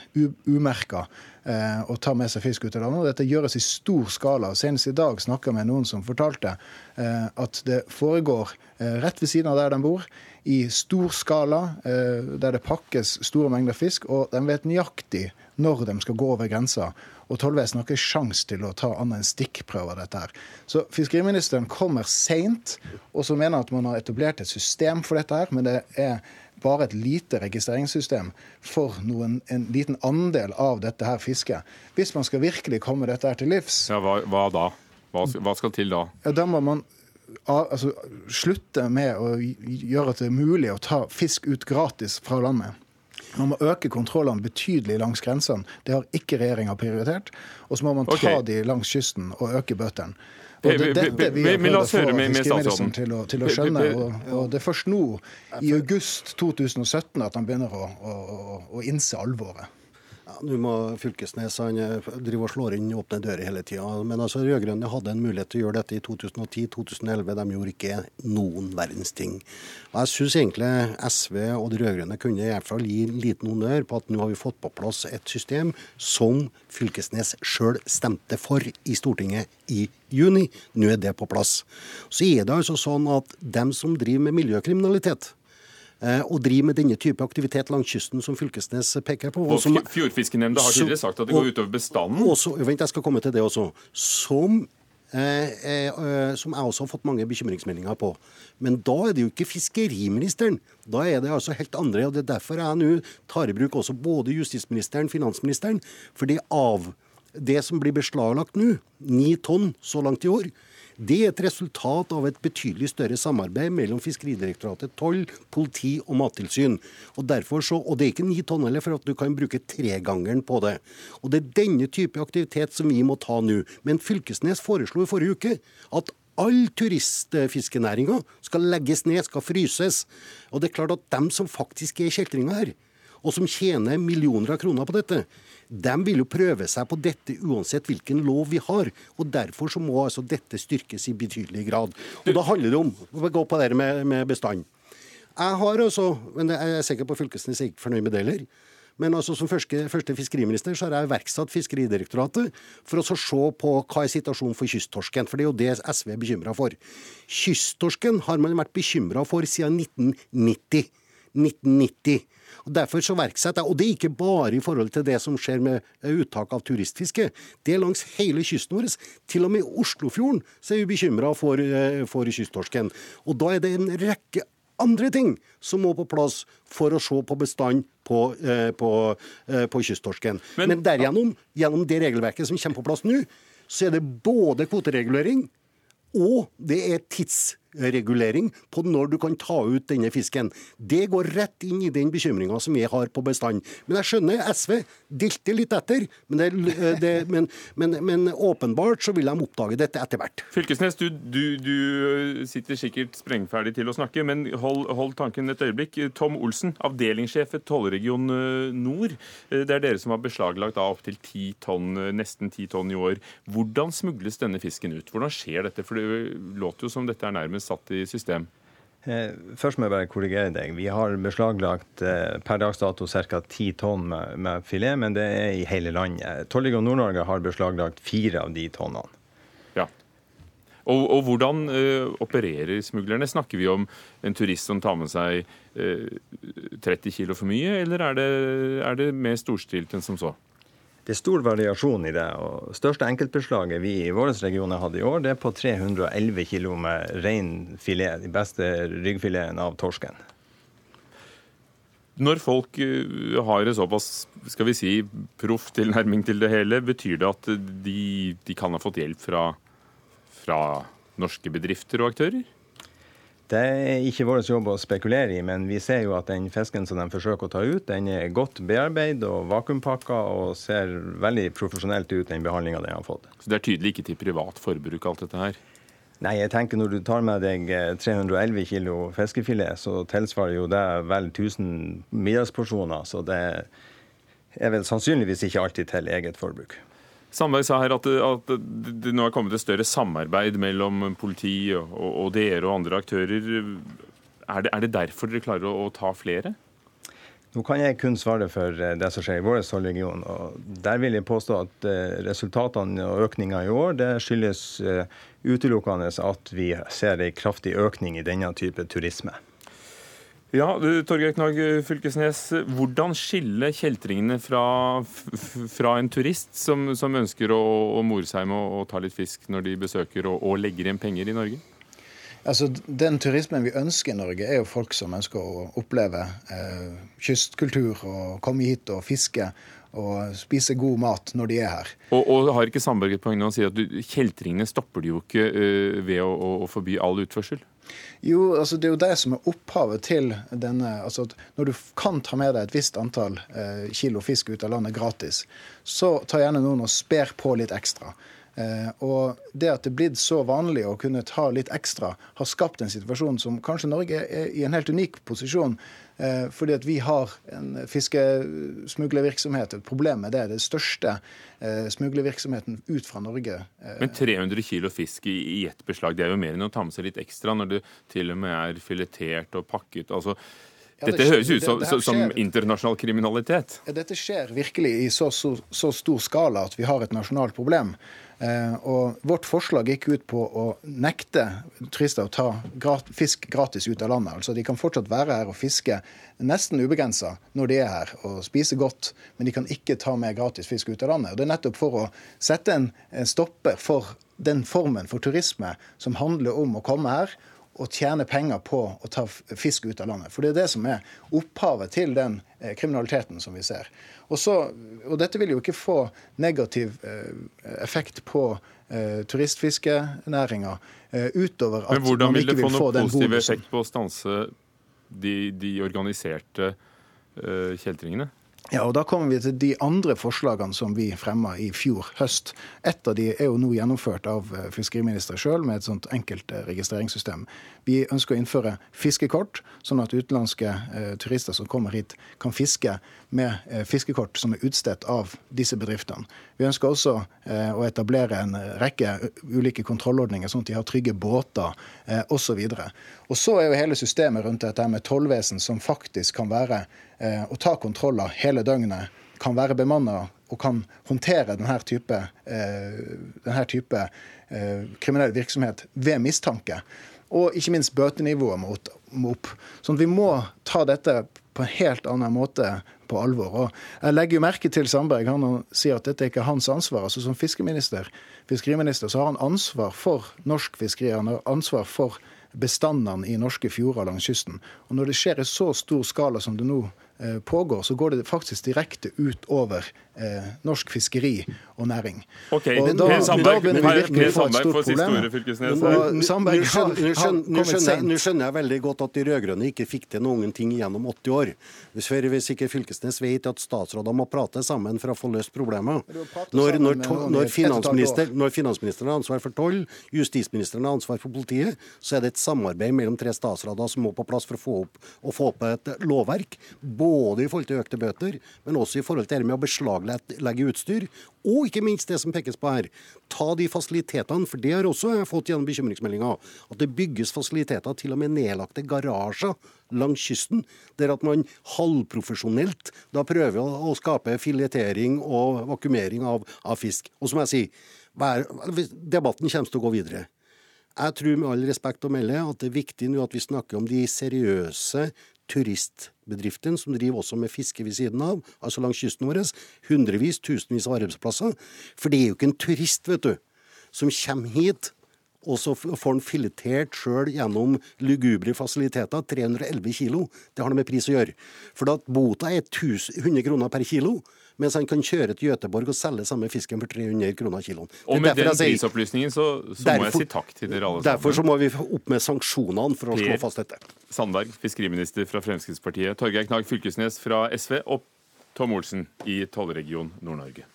umerka eh, og ta med seg fisk ut av landet. Dette gjøres i stor skala. Senest i dag snakka med noen som fortalte eh, at det foregår rett ved siden av der de bor, i stor skala, der det pakkes store mengder fisk, og de vet nøyaktig når de skal gå over grensa og tollvesenet har ikke sjans til å ta annet enn stikkprøver av dette. her. Så fiskeriministeren kommer seint, og så mener at man har etablert et system for dette. her, Men det er bare et lite registreringssystem for noen, en liten andel av dette her fisket. Hvis man skal virkelig komme dette her til livs Ja, Hva, hva da? Hva, hva, skal til da? Ja, Da må man altså, slutte med å gjøre at det er mulig å ta fisk ut gratis fra landet. Man må øke kontrollene betydelig langs grensene. Det har ikke regjeringa prioritert. Og så må man ta okay. de langs kysten og øke bøtene. Og det, dette vi har prøvd å få fiskeriministeren til, å, til å skjønne. Og, og, det er først nå, i august 2017, at han begynner å, å, å innse alvoret. Nå må Fylkesnes han eh, driver og slår inn åpne dører hele tida. Men altså, rød-grønne hadde en mulighet til å gjøre dette i 2010-2011. De gjorde ikke noen verdens ting. Og Jeg syns egentlig SV og de rød-grønne kunne i hvert fall gi liten honnør på at nå har vi fått på plass et system som Fylkesnes sjøl stemte for i Stortinget i juni. Nå er det på plass. Så er det altså sånn at dem som driver med miljøkriminalitet, Eh, og driver med denne type aktivitet langs kysten som Fylkesnes peker på. Og som, Fjordfiskenemnda har tidligere sagt at det går utover bestanden. Også, vent, jeg skal komme til det også. Som Eh, eh, som jeg også har fått mange bekymringsmeldinger på. Men da er det jo ikke fiskeriministeren. Da er det altså helt andre. og Det er derfor jeg nå tar i bruk også både justisministeren og finansministeren. For det av det som blir beslaglagt nå, ni tonn så langt i år, det er et resultat av et betydelig større samarbeid mellom Fiskeridirektoratet, toll, politi og mattilsyn. Og, så, og det er ikke ni tonn heller, for at du kan bruke tregangeren på det. Og Det er denne type aktivitet som vi må ta nå. Men Fylkesnes foreslo i forrige uke at all turistfiskenæringa skal legges ned, skal fryses. Og det er klart at dem som faktisk er kjeltringer her, og som tjener millioner av kroner på dette, de vil jo prøve seg på dette uansett hvilken lov vi har. og Derfor så må altså dette styrkes i betydelig grad. Og Da handler det om å gå på det med, med bestand. Jeg har også, men jeg er sikker på Fylkesnes er ikke fornøyd med det heller. Men altså som første, første fiskeriminister så har jeg iverksatt Fiskeridirektoratet for å se på hva er situasjonen for kysttorsken. For det er jo det SV er bekymra for. Kysttorsken har man vært bekymra for siden 1990. 1990. Og Derfor så verksetter jeg, og det er ikke bare i forhold til det som skjer med uttak av turistfiske. Det er langs hele kysten vår. Til og med i Oslofjorden så er vi bekymra for, eh, for kysttorsken. Og da er det en rekke andre ting som må på plass for å se på bestand på, eh, på, eh, på kysttorsken. Men, Men derigjennom, gjennom det regelverket som kommer på plass nå, så er det både kvoteregulering og det er tidsregulering på når du kan ta ut denne fisken. Det går rett inn i den bekymringa som jeg har på bestand. Men jeg skjønner SV dilter litt etter, men, det, det, men, men, men, åpenbart så vil de oppdage dette etter hvert. Fylkesnes, du, du, du sitter sikkert sprengferdig til å snakke, men hold, hold, tanken et øyeblikk. Tom Olsen, avdelingssjef ved Tollregion eh, Nord. Eh, det er dere som har beslaglagt opptil ti tonn, eh, nesten ti tonn i år. Hvordan smugles denne fisken ut? Hvordan skjer dette? For det låter jo som dette er nærmest satt i system. Eh, først må jeg bare korrigere deg. Vi har beslaglagt eh, per dags dato ca. ti tonn med, med, filet, men det er i hele landet. Tollregion Nord-Norge har beslaglagt fire av de tonnene. Ja. Og, og hvordan ø, opererer smuglerne? Snakker vi om en turist som tar med seg ø, 30 kg for mye, eller er det, er det mer storstilt enn som så? Det er stor variasjon i det. og Største enkeltbeslaget vi i vår region har hatt i år, det er på 311 kg med rein filet. De beste ryggfiletene av torsken. Når folk eh, har en såpass skal vi si, proff tilnærming til det hele, betyr det at de, de kan ha fått hjelp fra, fra norske bedrifter og aktører? Det er ikke vår jobb å spekulere i, men vi ser jo at den fisken som de forsøker å ta ut, den er godt bearbeidet og vakuumpakka og ser veldig profesjonelt ut, den behandlinga den har fått. Så det er tydelig ikke til privat forbruk, alt dette her? Nei, jeg tenker når du tar med deg 311 eh, kilo fiskefilet, så tilsvarer jo det vel 1000 middagsporsjoner. Så det er vel sannsynligvis ikke alltid til eget forbruk. Sandberg sa her at, at, det nå er kommet et større samarbeid mellom politi og, og dere og andre aktører. Er det, er det derfor dere klarer å, å, ta flere? Nå kan jeg kun svare for eh, det som skjer i vår tollregion. Der vil jeg påstå at eh, resultatene og økninga i år det skyldes eh, utelukkende at vi ser en kraftig økning i denne type turisme. Ja, Torgeir Knag Fylkesnes. Hvordan skille kjeltringene fra, fra en turist som, som ønsker å, å, more seg med å, å, ta litt fisk når de besøker og, og legger igjen penger i Norge? Altså, Den turismen vi ønsker i Norge, er jo folk som ønsker å oppleve eh, kystkultur og komme hit og fiske og spise god mat når de er her. Og, og har ikke Sandberg et poeng når han sier at kjeltringene stopper de jo ikke uh, ved å, å, forby all utførsel? Jo, altså det er jo det som er opphavet til denne altså at Når du kan ta med deg et visst antall eh, kilo fisk ut av landet gratis, så tar gjerne noen og sper på litt ekstra. Eh, og det at det er blitt så vanlig å kunne ta litt ekstra, har skapt en situasjon som kanskje Norge er i en helt unik posisjon Eh, fordi at vi har en fiskesmuglervirksomhet, et problem med det. Det største eh, smuglervirksomheten ut fra Norge. Men 300 kilo fisk i ett beslag, det er jo mer enn å ta med seg litt ekstra når det til og med er filetert og pakket. altså ja, det, dette høres ut som, det, det som internasjonal kriminalitet. Dette skjer virkelig i så, så, så, stor skala at vi har et nasjonalt problem. Eh, og Vårt forslag gikk ut på å nekte turister å ta fisk gratis ut av landet. Altså De kan fortsatt være her og fiske nesten ubegrensa når de er her, og spise godt, men de kan ikke ta med gratis fisk ut av landet. Og Det er nettopp for å sette en, stopper for den formen for turisme som handler om å komme her å tjene penger på å ta fisk ut av landet. For det er det som er opphavet til den eh, kriminaliteten som vi ser. Og, så, og dette vil jo ikke få negativ eh, effekt på eh, turistfiskenæringa utover at man ikke vil få den bonusen. Men hvordan vil det få noen positiv effekt på å stanse de, de organiserte kjeltringene? Ja, og Da kommer vi til de andre forslagene som vi fremma i fjor høst. Et av de er jo nå gjennomført av eh, fiskeriministeren sjøl med et sånt enkelt eh, registreringssystem. Vi ønsker å innføre fiskekort, sånn at utenlandske eh, turister som kommer hit, kan fiske med eh, fiskekort som er utstedt av disse bedriftene. Vi ønsker også eh, å etablere en rekke ulike kontrollordninger, sånn at de har trygge båter eh, osv. Og så er jo hele systemet rundt dette med tollvesen som faktisk kan være eh, og ta kontroller hele døgnet, kan være bemanna og kan håndtere denne type, eh, denne type eh, kriminell virksomhet ved mistanke. Og ikke minst bøtenivået må opp. Sånn at vi må ta dette på en helt annen måte på alvor. Og jeg legger jo merke til Sandberg. Han sier at dette ikke er hans ansvar. altså Som fiskeminister, fiskeriminister så har han ansvar for norsk fiskeri. Han har ansvar for bestandene i norske fjorder langs kysten. Og Når det skjer i så stor skala som det nå pågår, så går det faktisk direkte ut over eh, norsk fiskeri og næring. Ok, og da, Sandberg, da vi virkelig få et stort problem. Nå skjønner jeg veldig godt at de rød-grønne ikke fikk til noen ting gjennom 80 år. Hvis ikke Fylkesnes vet at statsråder må prate sammen for å få løst problemet. Når, når, når, finansminister, når finansministeren har ansvar for toll, justisministeren har ansvar for politiet, så er det et samarbeid mellom tre statsråder som må på plass for å få opp, å få opp et lovverk. Både både i forhold til økte bøter, men også i forhold til det med å beslaglegge utstyr. Og ikke minst det som pekes på her, ta de fasilitetene, for det har også jeg fått gjennom bekymringsmeldinga, at det bygges fasiliteter, til og med nedlagte garasjer langs kysten, der at man halvprofesjonelt da prøver å, skape filetering og vakuumering av, av, fisk. Og som jeg sier, debatten kommer til å gå videre. Jeg tror med all respekt å melde at det er viktig nå at vi snakker om de seriøse turistbedriftene som driver også med fiske ved siden av, altså langs kysten vår. Hundrevis, tusenvis av arbeidsplasser. For det er jo ikke en turist, vet du, som kommer hit og så får han filetert sjøl gjennom lugubre fasiliteter. 311 kilo. Det har noe med pris å gjøre. For at bota er 100 kroner per kilo mens han kan kjøre til Gøteborg og selge samme fisken for 300 kroner kiloen. Og med den prisopplysningen så, så derfor, må jeg si takk til dere alle sammen. Derfor så må vi opp med sanksjonene for å slå fast dette. Sandberg, fiskeriminister fra Fremskrittspartiet, Torgeir Knag Fylkesnes fra SV og Tom Olsen i tollregion Nord-Norge.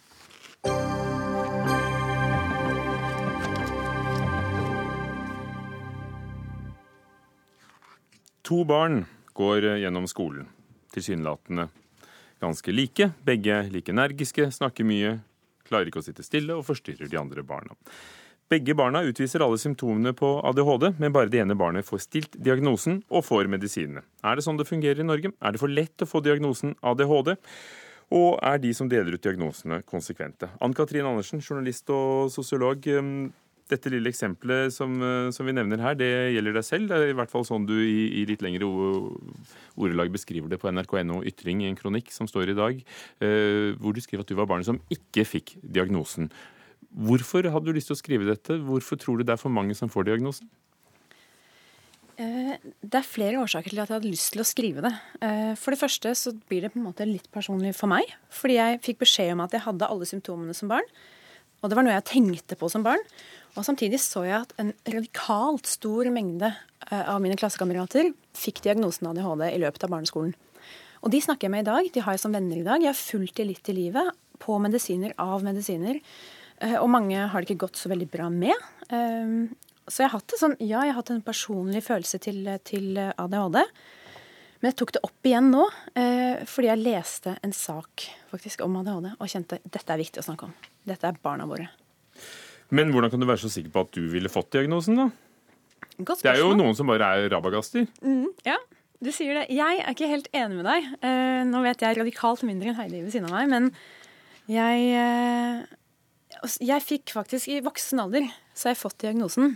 To barn går gjennom skolen, tilsynelatende ganske like. Begge like energiske, snakker mye, klarer ikke å sitte stille og forstyrrer de andre barna. Begge barna utviser alle symptomene på ADHD, men bare det ene barnet får stilt diagnosen og får medisinene. Er det sånn det fungerer i Norge? Er det for lett å få diagnosen ADHD? Og er de som deler ut diagnosene, konsekvente? Ann Katrin Andersen, journalist og sosiolog. Dette lille eksempelet som, uh, som, vi nevner her, det gjelder deg selv. Det er i hvert fall sånn du i, i litt lengre ordelag beskriver det på nrk.no Ytring i en kronikk som står i dag, eh, hvor du skriver at du var barnet som ikke fikk diagnosen. Hvorfor hadde du lyst til å skrive dette? Hvorfor tror du det er for mange som får diagnosen? Eh, det er flere årsaker til at jeg hadde lyst til å skrive det. Eh, for det første så blir det på en måte litt personlig for meg. Fordi jeg fikk beskjed om at jeg hadde alle symptomene som barn. Og det var noe jeg tenkte på som barn. Og samtidig så jeg at en radikalt stor mengde eh, av mine klassekamerater fikk diagnosen ADHD i løpet av barneskolen. Og de snakker jeg med i dag. De har jeg som venner i dag. Jeg har de litt i livet. På medisiner, av medisiner. Eh, og mange har det ikke gått så veldig bra med. Eh, så jeg har hatt sånn, ja, jeg har hatt en personlig følelse til, til ADHD. Men jeg tok det opp igjen nå fordi jeg leste en sak faktisk om ADHD og kjente dette er viktig å snakke om. Dette er barna våre. Men hvordan kan du være så sikker på at du ville fått diagnosen, da? Det er jo noen som bare er rabagaster. Mm, ja, du sier det. Jeg er ikke helt enig med deg. Uh, nå vet jeg radikalt mindre enn Heidi ved siden av meg, men jeg uh, Jeg fikk faktisk i voksen alder så har jeg fått diagnosen.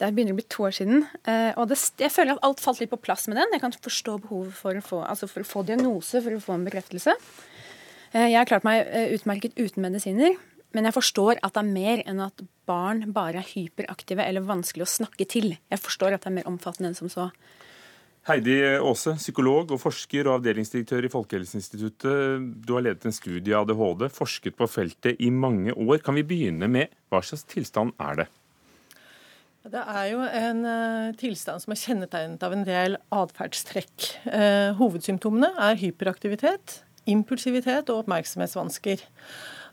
Det begynner å bli to år siden. Uh, og det, jeg føler at alt falt litt på plass med den. Jeg kan forstå behovet for å få, altså for å få diagnose, for å få en bekreftelse. Jeg har klart meg utmerket uten medisiner. Men jeg forstår at det er mer enn at barn bare er hyperaktive eller vanskelig å snakke til. Jeg forstår at det er mer omfattende enn som så. Heidi Aase, psykolog og forsker og avdelingsdirektør i Folkehelseinstituttet. Du har ledet en studie av ADHD, forsket på feltet i mange år. Kan vi begynne med hva slags tilstand er det? Det er jo en uh, tilstand som er kjennetegnet av en del atferdstrekk. Uh, hovedsymptomene er hyperaktivitet, impulsivitet og oppmerksomhetsvansker.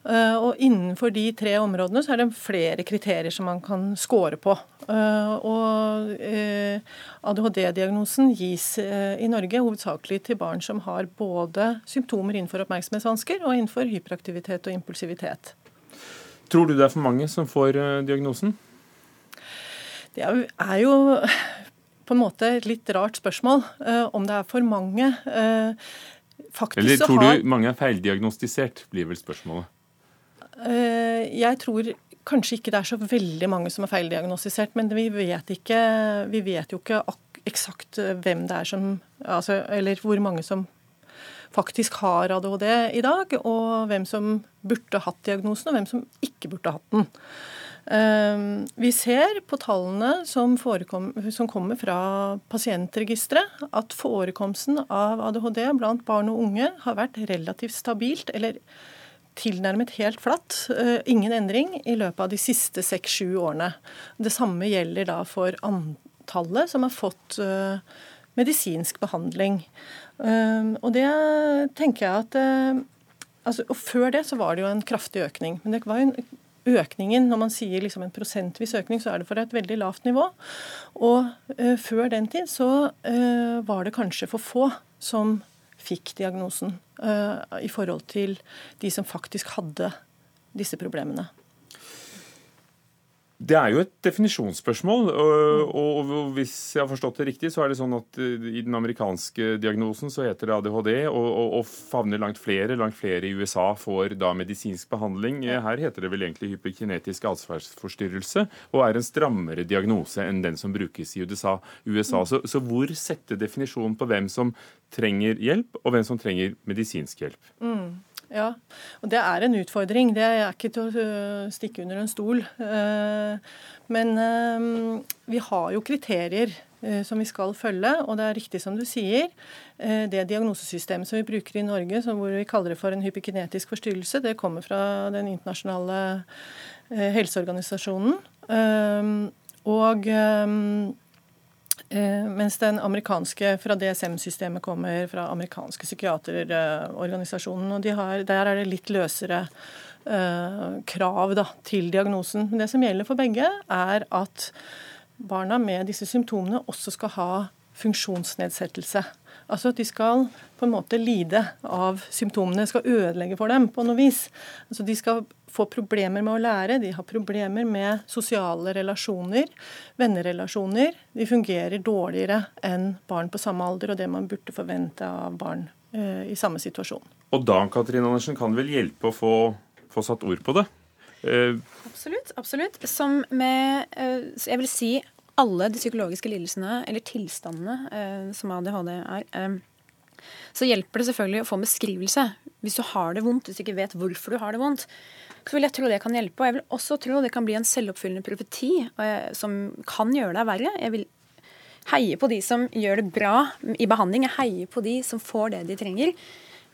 Eh, og innenfor de tre områdene så er det flere kriterier som man kan score på. Eh, og eh, ADHD-diagnosen gis i Norge hovedsakelig til barn som har både symptomer innenfor oppmerksomhetsvansker og innenfor hyperaktivitet og impulsivitet. Tror du det er for mange som får diagnosen? Det er jo på en måte et litt rart spørsmål. Om det er for mange. Faktisk Eller tror har... du mange er feildiagnostisert, blir vel spørsmålet. Jeg tror kanskje ikke det er så veldig mange som er feildiagnostisert, men vi vet, ikke, vi vet jo ikke eksakt hvem det er som altså, Eller hvor mange som faktisk har ADHD i dag, og hvem som burde hatt diagnosen, og hvem som ikke burde hatt den. Ehm, vi ser på tallene som, som kommer fra pasientregisteret, at forekomsten av ADHD blant barn og unge har vært relativt stabilt, eller tilnærmet helt flatt. Eh, ingen endring i løpet av de siste seks-sju årene. Det samme gjelder da for antallet som har fått eh, medisinsk behandling. Ehm, og det tenker jeg at eh, altså, Og før det så var det jo en kraftig økning. Men det var jo en økningen, når man sier liksom en prosentvis økning, så er det for et veldig lavt nivå. Og uh, før den tid så uh, var det kanskje for få som fikk diagnosen uh, i forhold til de som faktisk hadde disse problemene. Det er jo et definisjonsspørsmål. Og, og, hvis jeg har forstått det riktig, så er det sånn at eh, i den amerikanske diagnosen så heter det ADHD, og, og, og favner langt flere. Langt flere i USA får da medisinsk behandling. Her heter det vel egentlig hyperkinetisk atferdsforstyrrelse, og er en strammere diagnose enn den som brukes i USA. USA. Så, så hvor setter definisjonen på hvem som trenger hjelp, og hvem som trenger medisinsk hjelp? Mm. Ja, og det er en utfordring. Det er ikke til å øh, stikke under en stol. Øh, men øh, vi har jo kriterier som vi skal følge, og det er riktig som du sier. Det diagnosesystemet som vi bruker i Norge, hvor vi kaller det for en hypokinetisk forstyrrelse, det kommer fra den internasjonale helseorganisasjonen. Og Eh, mens den amerikanske fra DSM-systemet kommer fra amerikanske psykiaterorganisasjonen. og de har, Der er det litt løsere uh, krav da, til diagnosen. Men det som gjelder for begge, er at barna med disse symptomene også skal ha funksjonsnedsettelse. Altså at de skal på en måte lide av symptomene, skal ødelegge for dem på noe vis. Altså De skal få problemer med å lære, de har problemer med sosiale relasjoner, vennerelasjoner. De fungerer dårligere enn barn på samme alder, og det man burde forvente av barn eh, i samme situasjon. Og da Katrine Andersen, kan det vel hjelpe å få, få satt ord på det? Eh. Absolutt. absolutt. Som med eh, Jeg vil si alle de psykologiske lidelsene, eller tilstandene, eh, som ADHD er, eh, så hjelper det selvfølgelig å få en beskrivelse. Hvis du har det vondt, hvis du ikke vet hvorfor du har det vondt, så vil jeg tro det kan hjelpe. Og jeg vil også tro det kan bli en selvoppfyllende profeti jeg, som kan gjøre deg verre. Jeg vil heie på de som gjør det bra i behandling. Jeg heier på de som får det de trenger.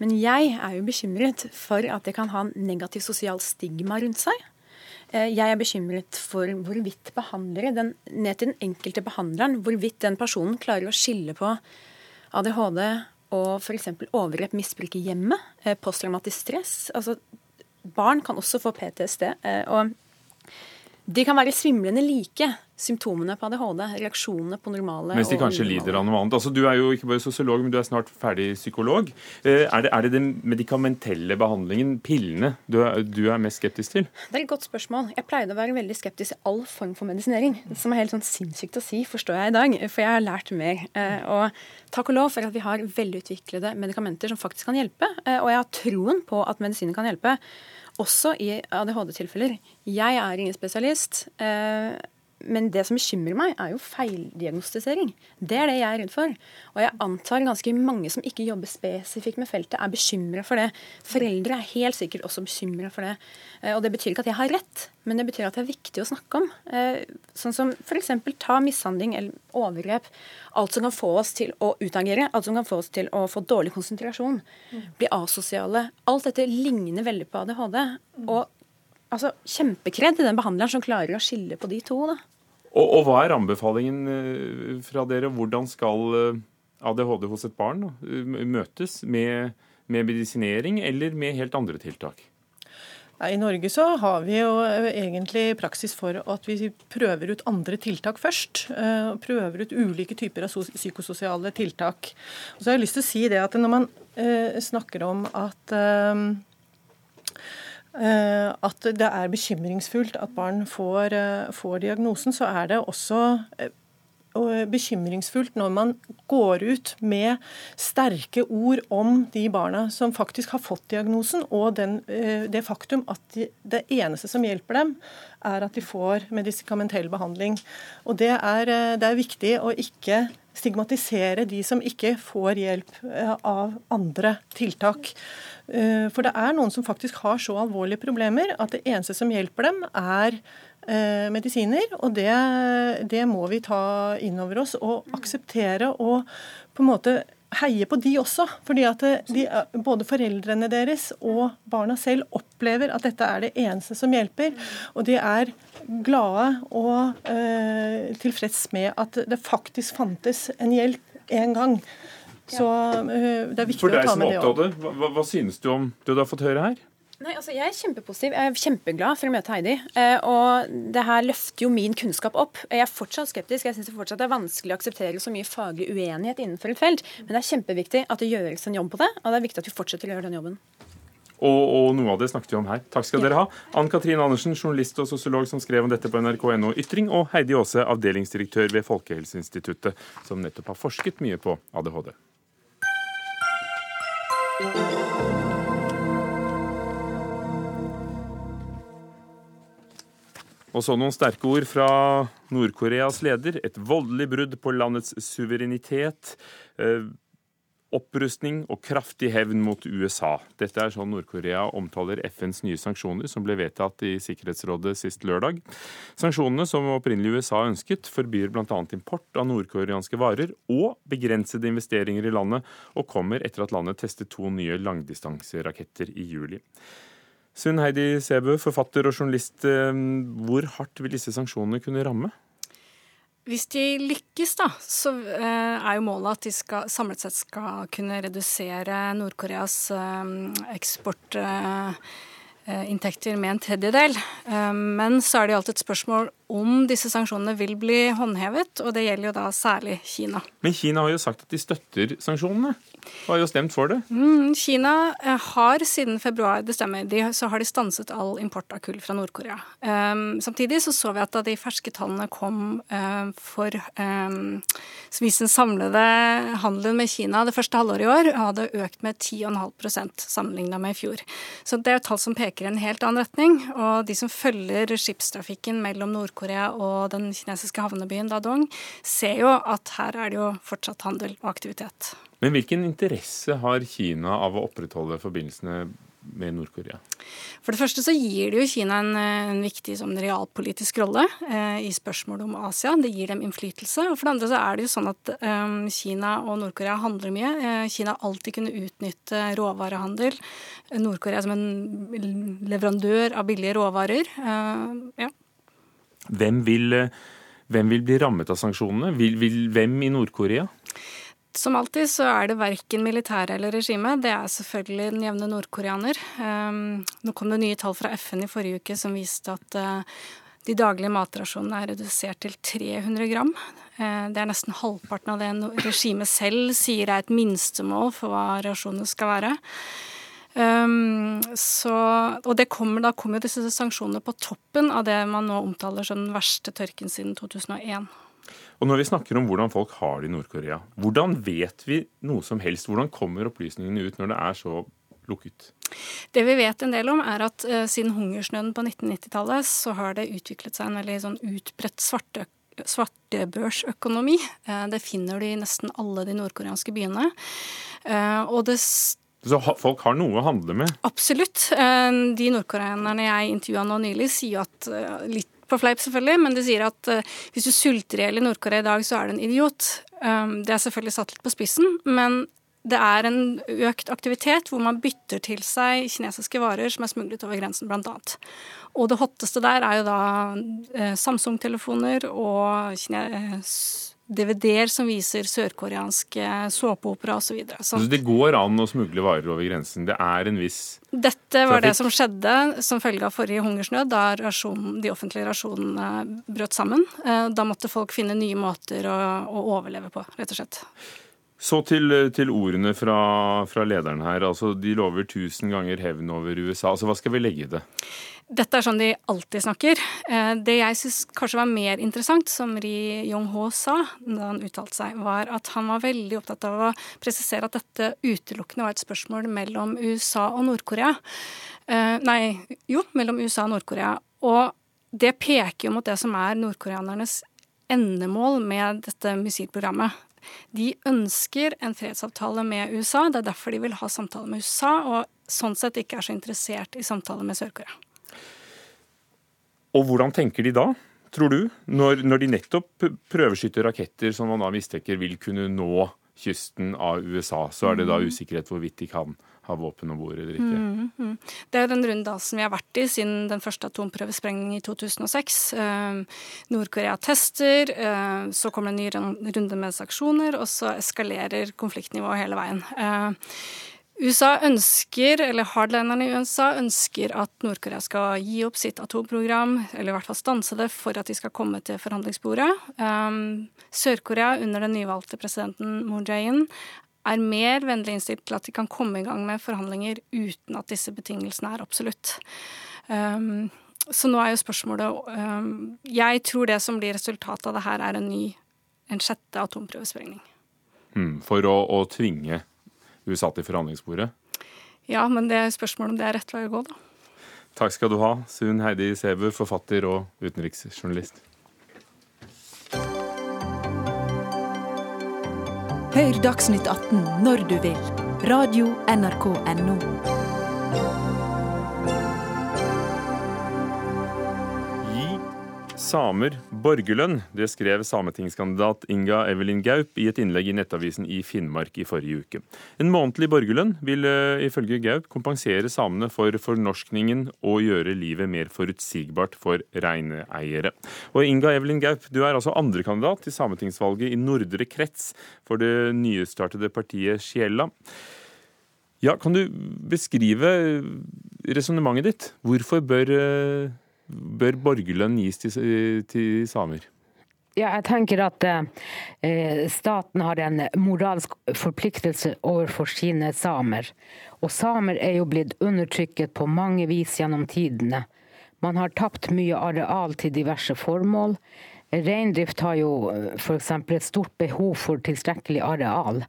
Men jeg er jo bekymret for at det kan ha en negativ sosial stigma rundt seg. Eh, jeg er bekymret for hvorvidt behandlere, den, ned til den enkelte behandleren, hvorvidt den personen klarer å skille på ADHD og f.eks. overgrep, misbruk i hjemmet, eh, posttraumatisk stress. Altså, barn kan også få PTSD. Eh, og de kan være svimlende like, symptomene på ADHD, reaksjonene på normale Mens de kanskje lider av noe annet. Altså, du er jo ikke bare sosiolog, men du er snart ferdig psykolog. Eh, er det, er det den medikamentelle behandlingen, pillene, du er, du er, mest skeptisk til? Det er et godt spørsmål. Jeg pleide å være veldig skeptisk til all form for medisinering. Som er helt sånn sinnssykt å si, forstår jeg i dag, for jeg har lært mer. Eh, og takk og lov for at vi har velutviklede medikamenter som faktisk kan hjelpe. Eh, og jeg har troen på at medisiner kan hjelpe også i ADHD-tilfeller. Jeg er ingen spesialist. Eh, men det som bekymrer meg, er jo feildiagnostisering. Det er det jeg er redd for. Og jeg antar ganske mange som ikke jobber spesifikt med feltet, er bekymra for det. Foreldre er helt sikkert også bekymra for det. Eh, og det betyr ikke at jeg har rett, men det betyr at det er viktig å snakke om. Eh, sånn som f.eks. ta mishandling eller overgrep. Alt som kan få oss til å utagere, alt som kan få oss til å få dårlig konsentrasjon. Bli asosiale. Alt dette ligner veldig på ADHD. Og altså, kjempekred til den behandleren som klarer å skille på de to. da. Og, og, hva er anbefalingen eh, fra dere? Hvordan skal eh, ADHD hos et barn møtes? Med, med medisinering eller med helt andre tiltak? I Norge så har vi jo eh, egentlig praksis for at vi prøver ut andre tiltak først. Prøver ut ulike typer av psykososiale tiltak. Og så har jeg lyst til å si det at når man snakker om at at det er bekymringsfullt at barn får, eh, får, diagnosen, så er det også eh, bekymringsfullt når man går ut med sterke ord om de barna som faktisk har fått diagnosen, og den, eh, det faktum at de, det eneste som hjelper dem, er at de får medikamentell behandling. Og det er, eh, det er viktig å ikke stigmatisere de som ikke får hjelp av andre tiltak. For det er noen som faktisk har så alvorlige problemer at det eneste som hjelper dem, er eh, medisiner. Og det, det, må vi ta inn over oss og akseptere og på en måte heie på de også. Fordi at de, både foreldrene deres og barna selv opplever at dette er det eneste som hjelper. Og de er glade og eh, tilfreds med at det faktisk fantes en hjelp en gang. Så uh, det er viktig å ta med det òg. For deg som er hva, hva synes du om det du har fått høre her? Nei, altså Jeg er kjempepositiv. Jeg er kjempeglad for å møte Heidi. Eh, og det her løfter jo min kunnskap opp. Jeg er fortsatt skeptisk. Jeg syns det fortsatt er vanskelig å akseptere så mye faglig uenighet innenfor et felt. Men det er kjempeviktig at det gjøres en jobb på det, og det er viktig at vi fortsetter å gjøre den jobben. Og, og, noe av det snakket vi om her. Takk skal ja. dere ha. Ann Katrin Andersen, journalist og sosiolog som skrev om dette på nrk.no Ytring, og Heidi Aase, avdelingsdirektør ved Folkehelseinstituttet, som nettopp har forsket mye på ADHD. Og så noen sterke ord fra Nord-Koreas leder. Et voldelig brudd på landets suverenitet. Opprustning og kraftig hevn mot USA. Dette er sånn Nord-Korea omtaler FNs nye sanksjoner, som ble vedtatt i Sikkerhetsrådet sist lørdag. Sanksjonene, som opprinnelig USA ønsket, forbyr bl.a. import av nordkoreanske varer og begrensede investeringer i landet, og kommer etter at landet testet to nye langdistanseraketter i juli. Sunn Heidi Sæbø, forfatter og journalist. Eh, hvor hardt vil disse sanksjonene kunne ramme? Hvis de lykkes, da, så eh, er jo målet at de skal, samlet sett skal kunne redusere Nord-Koreas eh, eksportinntekter med en tredjedel. Men så er det jo alltid et spørsmål om disse sanksjonene vil bli håndhevet, og det gjelder jo da særlig Kina. Men Kina har jo sagt at de støtter sanksjonene? Og har jo stemt for det? Mm, Kina eh, har siden februar, det stemmer, de, så har de stanset all import av kull fra Nord-Korea. Um, samtidig så så vi at da de ferske tallene kom um, for um, som viste den samlede handelen med Kina det første halvåret i år, hadde økt med 10,5% sammenligna med i fjor. Så det er jo tall som peker i en helt annen retning. Og de som følger skipstrafikken mellom Nord-Korea og den kinesiske havnebyen Dadong, ser jo at her er det jo fortsatt handel og aktivitet. Men hvilken interesse har Kina av å opprettholde forbindelsene med Nord-Korea? For det første så gir det jo Kina en, en viktig sånn, realpolitisk rolle eh, i spørsmålet om Asia. Det gir dem innflytelse. Og for det andre så er det jo sånn at eh, Kina og Nord-Korea handler mye. Eh, Kina har alltid kunnet utnytte råvarehandel. Nord-Korea som en leverandør av billige råvarer. Eh, ja. Hvem vil, eh, hvem vil bli rammet av sanksjonene? Vil, vil, hvem i Nord-Korea? Som alltid så er det verken militæret eller regimet. Det er selvfølgelig den jevne nordkoreaner. Um, nå kom det nye tall fra FN i forrige uke som viste at uh, de daglige matrasjonene er redusert til 300 gram. Uh, det er nesten halvparten av det regimet selv sier er et minstemål for hva rasjonene skal være. Um, så, og det kommer, da kommer disse sanksjonene på toppen av det man nå omtaler som den verste tørken siden 2001. Og når vi snakker om hvordan folk har det i Nord-Korea, hvordan vet vi noe som helst? Hvordan kommer opplysningene ut når det er så lukket? Det vi vet en del om, er at uh, siden hungersnøden på 1990-tallet, så har det utviklet seg en veldig sånn utbredt svarte svartebørsøkonomi. Uh, det finner du i nesten alle de nordkoreanske byene. Uh, og det så folk har noe å handle med? Absolutt. Eh, de nordkoreanerne jeg intervjua nå nylig, sier at eh, litt på fleip selvfølgelig, men de sier at eh, hvis du sulter i hjel i Nord-Korea i dag, så er du en idiot. Det er selvfølgelig satt litt på spissen, men det er en økt aktivitet hvor man bytter til seg kinesiske varer som er smuglet over grensen, bl.a. Og det hotteste der er jo da Samsung-telefoner og DVD-er som viser sørkoreanske såpeopera osv. Så, så det går an å smugle varer over grensen? Det er en viss Dette var trafikk. det som skjedde som følge av forrige hungersnød, da rasjon, de offentlige rasjonene brøt sammen. Eh, da måtte folk finne nye måter å, å overleve på, rett og slett. Så til, til ordene fra, fra, lederen her. Altså, de lover tusen ganger hevn over USA. Altså, hva skal vi legge i det? Dette er sånn de alltid snakker. Eh, det jeg syns kanskje var mer interessant, som Ri Yong-ho sa da han uttalte seg, var at han var veldig opptatt av å presisere at dette utelukkende var et spørsmål mellom USA og Nord-Korea. Eh, nei, jo, mellom USA og Nord-Korea. Og det peker jo mot det som er nordkoreanernes endemål med dette missilprogrammet. De ønsker en fredsavtale med USA, det er derfor de vil ha samtale med USA, og sånn sett ikke er så interessert i samtale med Sør-Korea. Og hvordan tenker de da, tror du, når, når de nettopp prøveskytter raketter som man da mistenker vil kunne nå kysten av USA, så er det da mm. usikkerhet hvorvidt de kan ha våpen om bord eller ikke. Mm, mm. Det er den runddansen vi har vært i siden den første atomprøvesprengningen i 2006. Eh, Nord-Korea tester, eh, så kommer det en ny runde med sanksjoner, og så eskalerer konfliktnivået hele veien. Eh, USA ønsker, eller hardlinerne i USA ønsker at Nord-Korea skal gi opp sitt atomprogram, eller i hvert fall stanse det, for at de skal komme til forhandlingsbordet. Um, Sør-Korea, under den nyvalgte presidenten Moon Jae-in, er mer vennlig innstilt til at de kan komme i gang med forhandlinger uten at disse betingelsene er absolutt. Um, så nå er jo spørsmålet um, Jeg tror det som blir resultatet av det her, er en ny, en sjette atomprøvesprengning. Mm, for å, å tvinge USA til forhandlingsbordet? Ja, men det er spørsmålet om det er rett vei å gå, da. Takk skal du ha, Sun Heidi Sæbø, forfatter og utenriksjournalist. Hør Dagsnytt 18 når du vil. Radio NRK Radio.nrk.no. samer borgerlønn. Det skrev sametingskandidat Inga Evelyn Gaup i et innlegg i Nettavisen i Finnmark i forrige uke. En månedlig borgerlønn vil uh, ifølge Gaup kompensere samene for fornorskningen og gjøre livet mer forutsigbart for reineiere. Og Inga Evelyn Gaup, du er altså andrekandidat til sametingsvalget i Nordre krets for det nystartede partiet Sjela. Ja, kan du beskrive resonnementet ditt? Hvorfor bør uh, bør borgerlønn gis til, til samer? Ja, jeg tenker at eh, staten har en moralsk forpliktelse overfor sine samer. Og samer er jo blitt undertrykket på mange vis gjennom tidene. Man har tapt mye areal til diverse formål. Reindrift har jo f.eks. et stort behov for tilstrekkelig areal.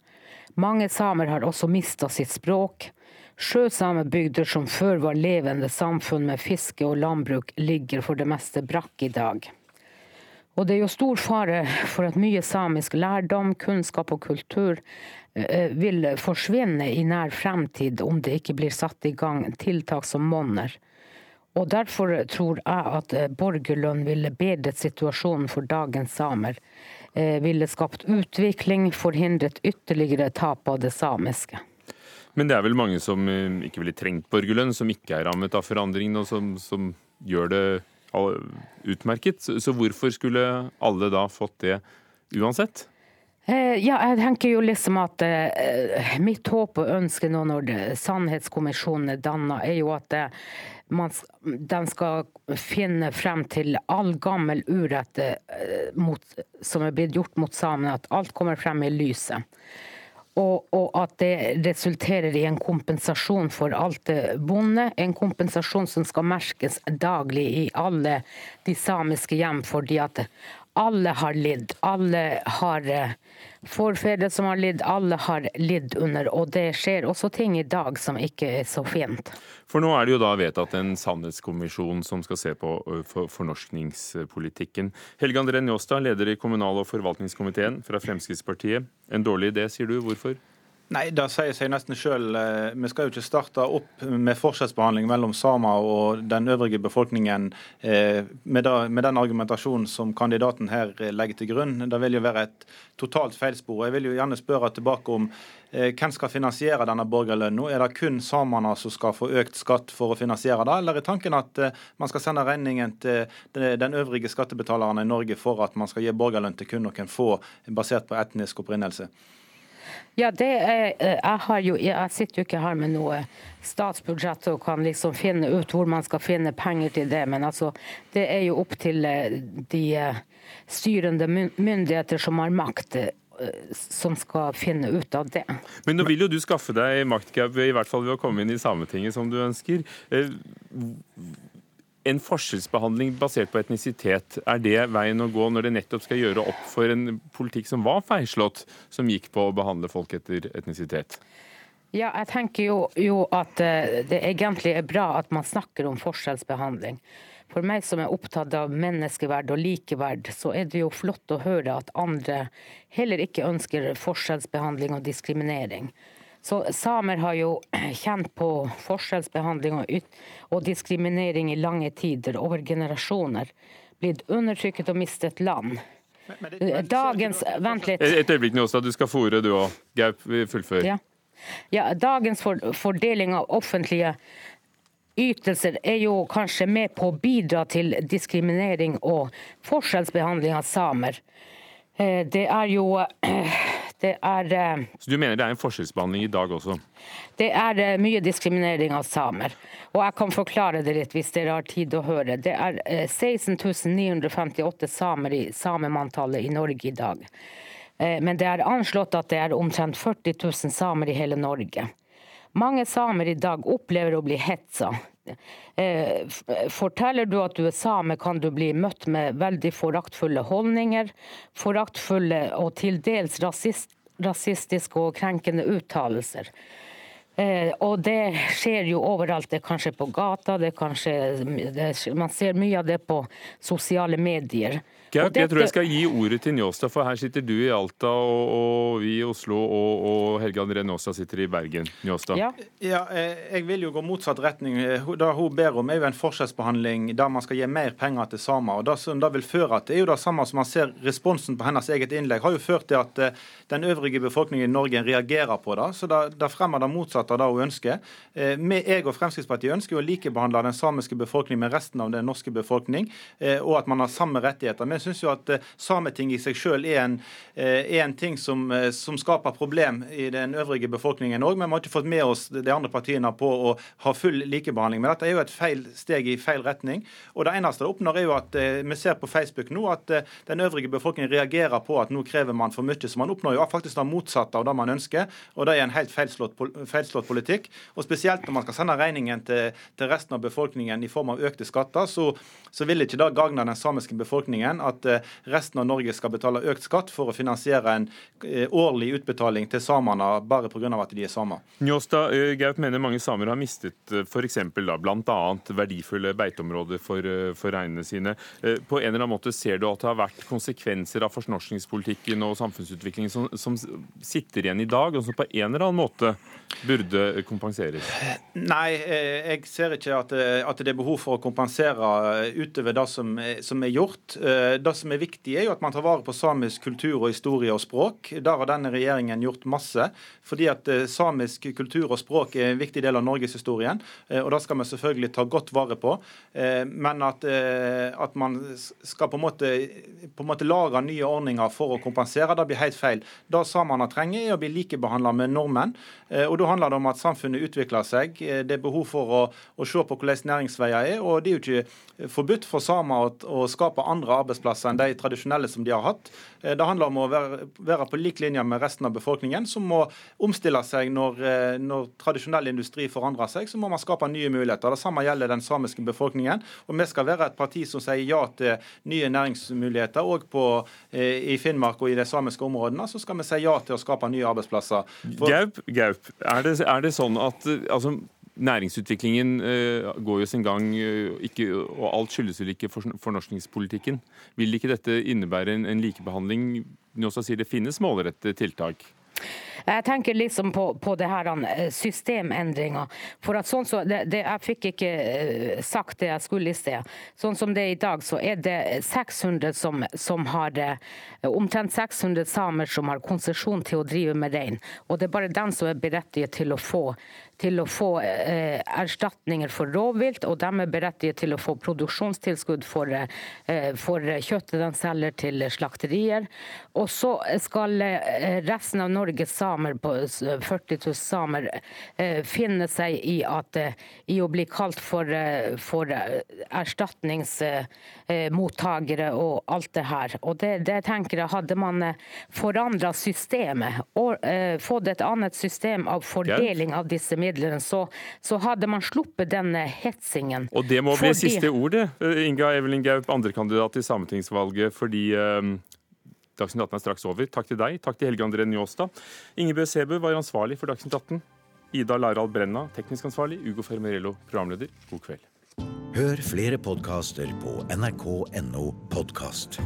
Mange samer har også mista sitt språk. Sjøsamebygder som før var levende samfunn med fiske og landbruk, ligger for det meste brakk i dag. Og det er jo stor fare for at mye samisk lærdom, kunnskap og kultur eh, vil forsvinne i nær fremtid om det ikke blir satt i gang tiltak som monner. Og Derfor tror jeg at eh, borgerlønn ville bedret situasjonen for dagens samer. Eh, ville skapt utvikling, forhindret ytterligere tap av det samiske. Men det er vel mange som eh, ikke ville trengt borgerlønn, som ikke er rammet av forandringen, og som, som gjør det utmerket. Så hvorfor skulle alle da fått det uansett? Eh, ja, jeg tenker jo liksom at uh, mitt håp og ønske nå når Sannhetskommisjonen er danna, er jo at man, den skal finne frem til all gammel urett mot, som er blitt gjort mot samene. At alt kommer frem i lyset. Og, og, at det resulterer i en kompensasjon for alt det vonde. En kompensasjon som skal merkes daglig i alle de samiske hjem, fordi at alle har lidd. Alle har eh, forfedre som har lidd, alle har lidd under. Og det skjer også ting i dag som ikke er så fint. For nå er det jo da vedtatt en sannhetskommisjon som skal se på fornorskningspolitikken. Helge André Njåstad, leder i kommunal- og forvaltningskomiteen fra Fremskrittspartiet. En dårlig idé, sier du. Hvorfor? Nei, det sier seg nesten sjøl. Eh, vi skal jo ikke starte opp med forskjellsbehandling mellom samer og den øvrige befolkningen eh, med, den argumentasjonen som kandidaten her legger til grunn. Det vil jo være et totalt feilspor. Jeg vil jo gjerne spørre tilbake om eh, hvem skal finansiere denne borgerlønnen? Er det kun samene som skal få økt skatt for å finansiere det, eller er tanken at man skal sende regningen til den øvrige skattebetalerne i Norge for at man skal gi borgerlønn til kun noen få basert på etnisk opprinnelse? Ja, er, eh, jeg, jo, jeg sitter jo ikke her med noe statsbudsjett og kan liksom finne ut hvor man skal finne penger til det. Men altså, det er jo opp til eh, de eh, styrende myndigheter som har makt som skal finne ut av det. Men nå vil jo du skaffe deg maktgap, i hvert fall ved å komme inn i Sametinget som du ønsker. En forskjellsbehandling basert på etnisitet, er det veien å gå når det nettopp skal gjøre opp for en politikk som var feilslått, som gikk på å behandle folk etter etnisitet? Ja, jeg tenker jo, jo at det egentlig er bra at man snakker om forskjellsbehandling. For meg som er opptatt av menneskeverd og likeverd, så er det jo flott å høre at andre heller ikke ønsker forskjellsbehandling og diskriminering. Så Samer har jo kjent på forskjellsbehandling og, og diskriminering i lange tider, over generasjoner. Blitt undertrykket og mistet land. Dagens Vent litt. Et øyeblikk, Njåstad. Du skal få ordet, du òg. Gaup, fullfør. Ja. ja. dagens fordeling av offentlige ytelser er jo kanskje med på å bidra til diskriminering og forskjellsbehandling av samer. Eh, det er jo det er eh, Så Du mener det er en forskjellsbehandling i dag også? Det er eh, mye diskriminering av samer. Og jeg kan forklare det litt hvis dere har tid å høre. Det er 16.958 samer i samemanntallet i Norge i dag. Men det er anslått at det er omtrent 40 000 samer i hele Norge. Mange samer i dag opplever å bli hetsa. Eh, forteller du at du er same, kan du bli møtt med veldig foraktfulle holdninger. Foraktfulle og til dels rasist, rasistiske og krenkende uttalelser. Eh, og det skjer jo overalt. Det er kanskje på gata, det er kanskje, det, man ser mye av det på sosiale medier. Gaup, jeg tror jeg skal gi ordet til Njåstad, for her sitter du i Alta, og, og vi i Oslo, og, og Helge André Njåstad sitter i Bergen. Njåstad? Ja. ja. Eh, jeg vil jo gå motsatt retning. Eh, det hun ber om, er jo en forskjellsbehandling der man skal gi mer penger til samer. og Det som det vil føre til, er jo det samme som man ser responsen på hennes eget innlegg, har jo ført til at eh, den øvrige befolkningen i Norge reagerer på det. Så det, det fremmer det motsatte av det hun ønsker. Jeg og Fremskrittspartiet ønsker jo å likebehandle den samiske befolkningen med resten av den norske befolkning, og at man har samme rettigheter. Men syns jo at eh, Sametinget i seg selv er en, eh, er en ting som, eh, som, skaper problem i den øvrige befolkningen òg. Men vi har ikke fått med oss de andre partiene på å ha full likebehandling. Men dette er jo et feil steg i feil retning. Og det eneste det oppnår, er jo at vi ser på Facebook nå at den øvrige befolkningen reagerer på at nå krever man for mye. Så man oppnår jo faktisk det motsatte av det man ønsker. Og det er en helt feilslått, feilslått politikk. Og spesielt når man skal sende regningen til, til resten av befolkningen i form av økte skatter, så, så vil ikke det gagne den samiske befolkningen at resten av Norge skal betale økt skatt for å finansiere en eh, årlig utbetaling til samene bare pga. at de er samer. Njåstad eh, Gaup mener mange samer har mistet eh, f.eks. bl.a. verdifulle beiteområder for, for reinene sine. På en eller annen måte Ser du at det har vært konsekvenser av fornorskningspolitikken og samfunnsutviklingen som, som sitter igjen i dag, og som på en eller annen måte burde kompenseres? Nei, jeg ser ikke at, at det er behov for å kompensere utover det som, som er gjort. Det som er viktig, er jo at man tar vare på samisk kultur og historie og språk. Der har denne regjeringen gjort masse. Fordi at eh, samisk kultur og språk er en viktig del av norgeshistorien. Eh, og det skal vi selvfølgelig ta godt vare på. Eh, men at, at man skal på en, måte, på en måte lage nye ordninger for å kompensere, det blir helt feil. Det samene trenger, er å bli likebehandla med nordmenn. Og da handler det om at samfunnet utvikler seg. Det er behov for å, å se på hvordan næringsveier er. Og det er jo ikke forbudt for samer å, å skape andre arbeidsplasser enn de tradisjonelle som de har hatt. Eh, det handler om å være på lik linje med resten av befolkningen, som må omstille seg når, eh, når, tradisjonell industri forandrer seg. Så må man skape nye muligheter. Det samme gjelder den samiske befolkningen. Og vi skal være et parti som sier ja til nye næringsmuligheter òg eh, i Finnmark og i de samiske områdene. Så skal vi si ja til å skape nye arbeidsplasser. For... Gaup, Gaup er, det, er det sånn at altså, Næringsutviklingen uh, går jo sin gang, uh, ikke, og alt skyldes vel ikke fornorskningspolitikken. Vil ikke dette innebære en, en likebehandling? Nå sier det finnes målrettede tiltak. Jeg tenker liksom på, på det her eh, systemendringer. For at sånn så, det, det, Jeg fikk ikke eh, sagt det jeg skulle i sted. Sånn som det er i dag, så er det 600 som, som har eh, Omtrent 600 samer som har konsesjon til å drive med rein. Og det er bare den som er berettiget til å få til å få eh, erstatninger for rovvilt, og de er berettiget til å få produksjonstilskudd for, eh, for kjøttet de selger til slakterier. Og så skal eh, resten av Norges samer på 40 000 samer eh, finner seg i, at, eh, i å bli kalt for, for erstatningsmottakere og alt det her. Og det, det tenker jeg, Hadde man forandra systemet og fått et annet system av fordeling av disse midlene, så, så hadde man sluppet denne hetsingen. Og det må bli fordi... siste ord, det. Inga Evelyn Gaup, andrekandidat i sametingsvalget, fordi Dagsnytt 18 er straks over. Takk til deg. Takk til Helge André Njåstad. Ingebø Sæbø var ansvarlig for Dagsnytt 18. Ida Larald Brenna, teknisk ansvarlig. Ugo Fermerello, programleder. God kveld. Hør flere podkaster på nrk.no podkast.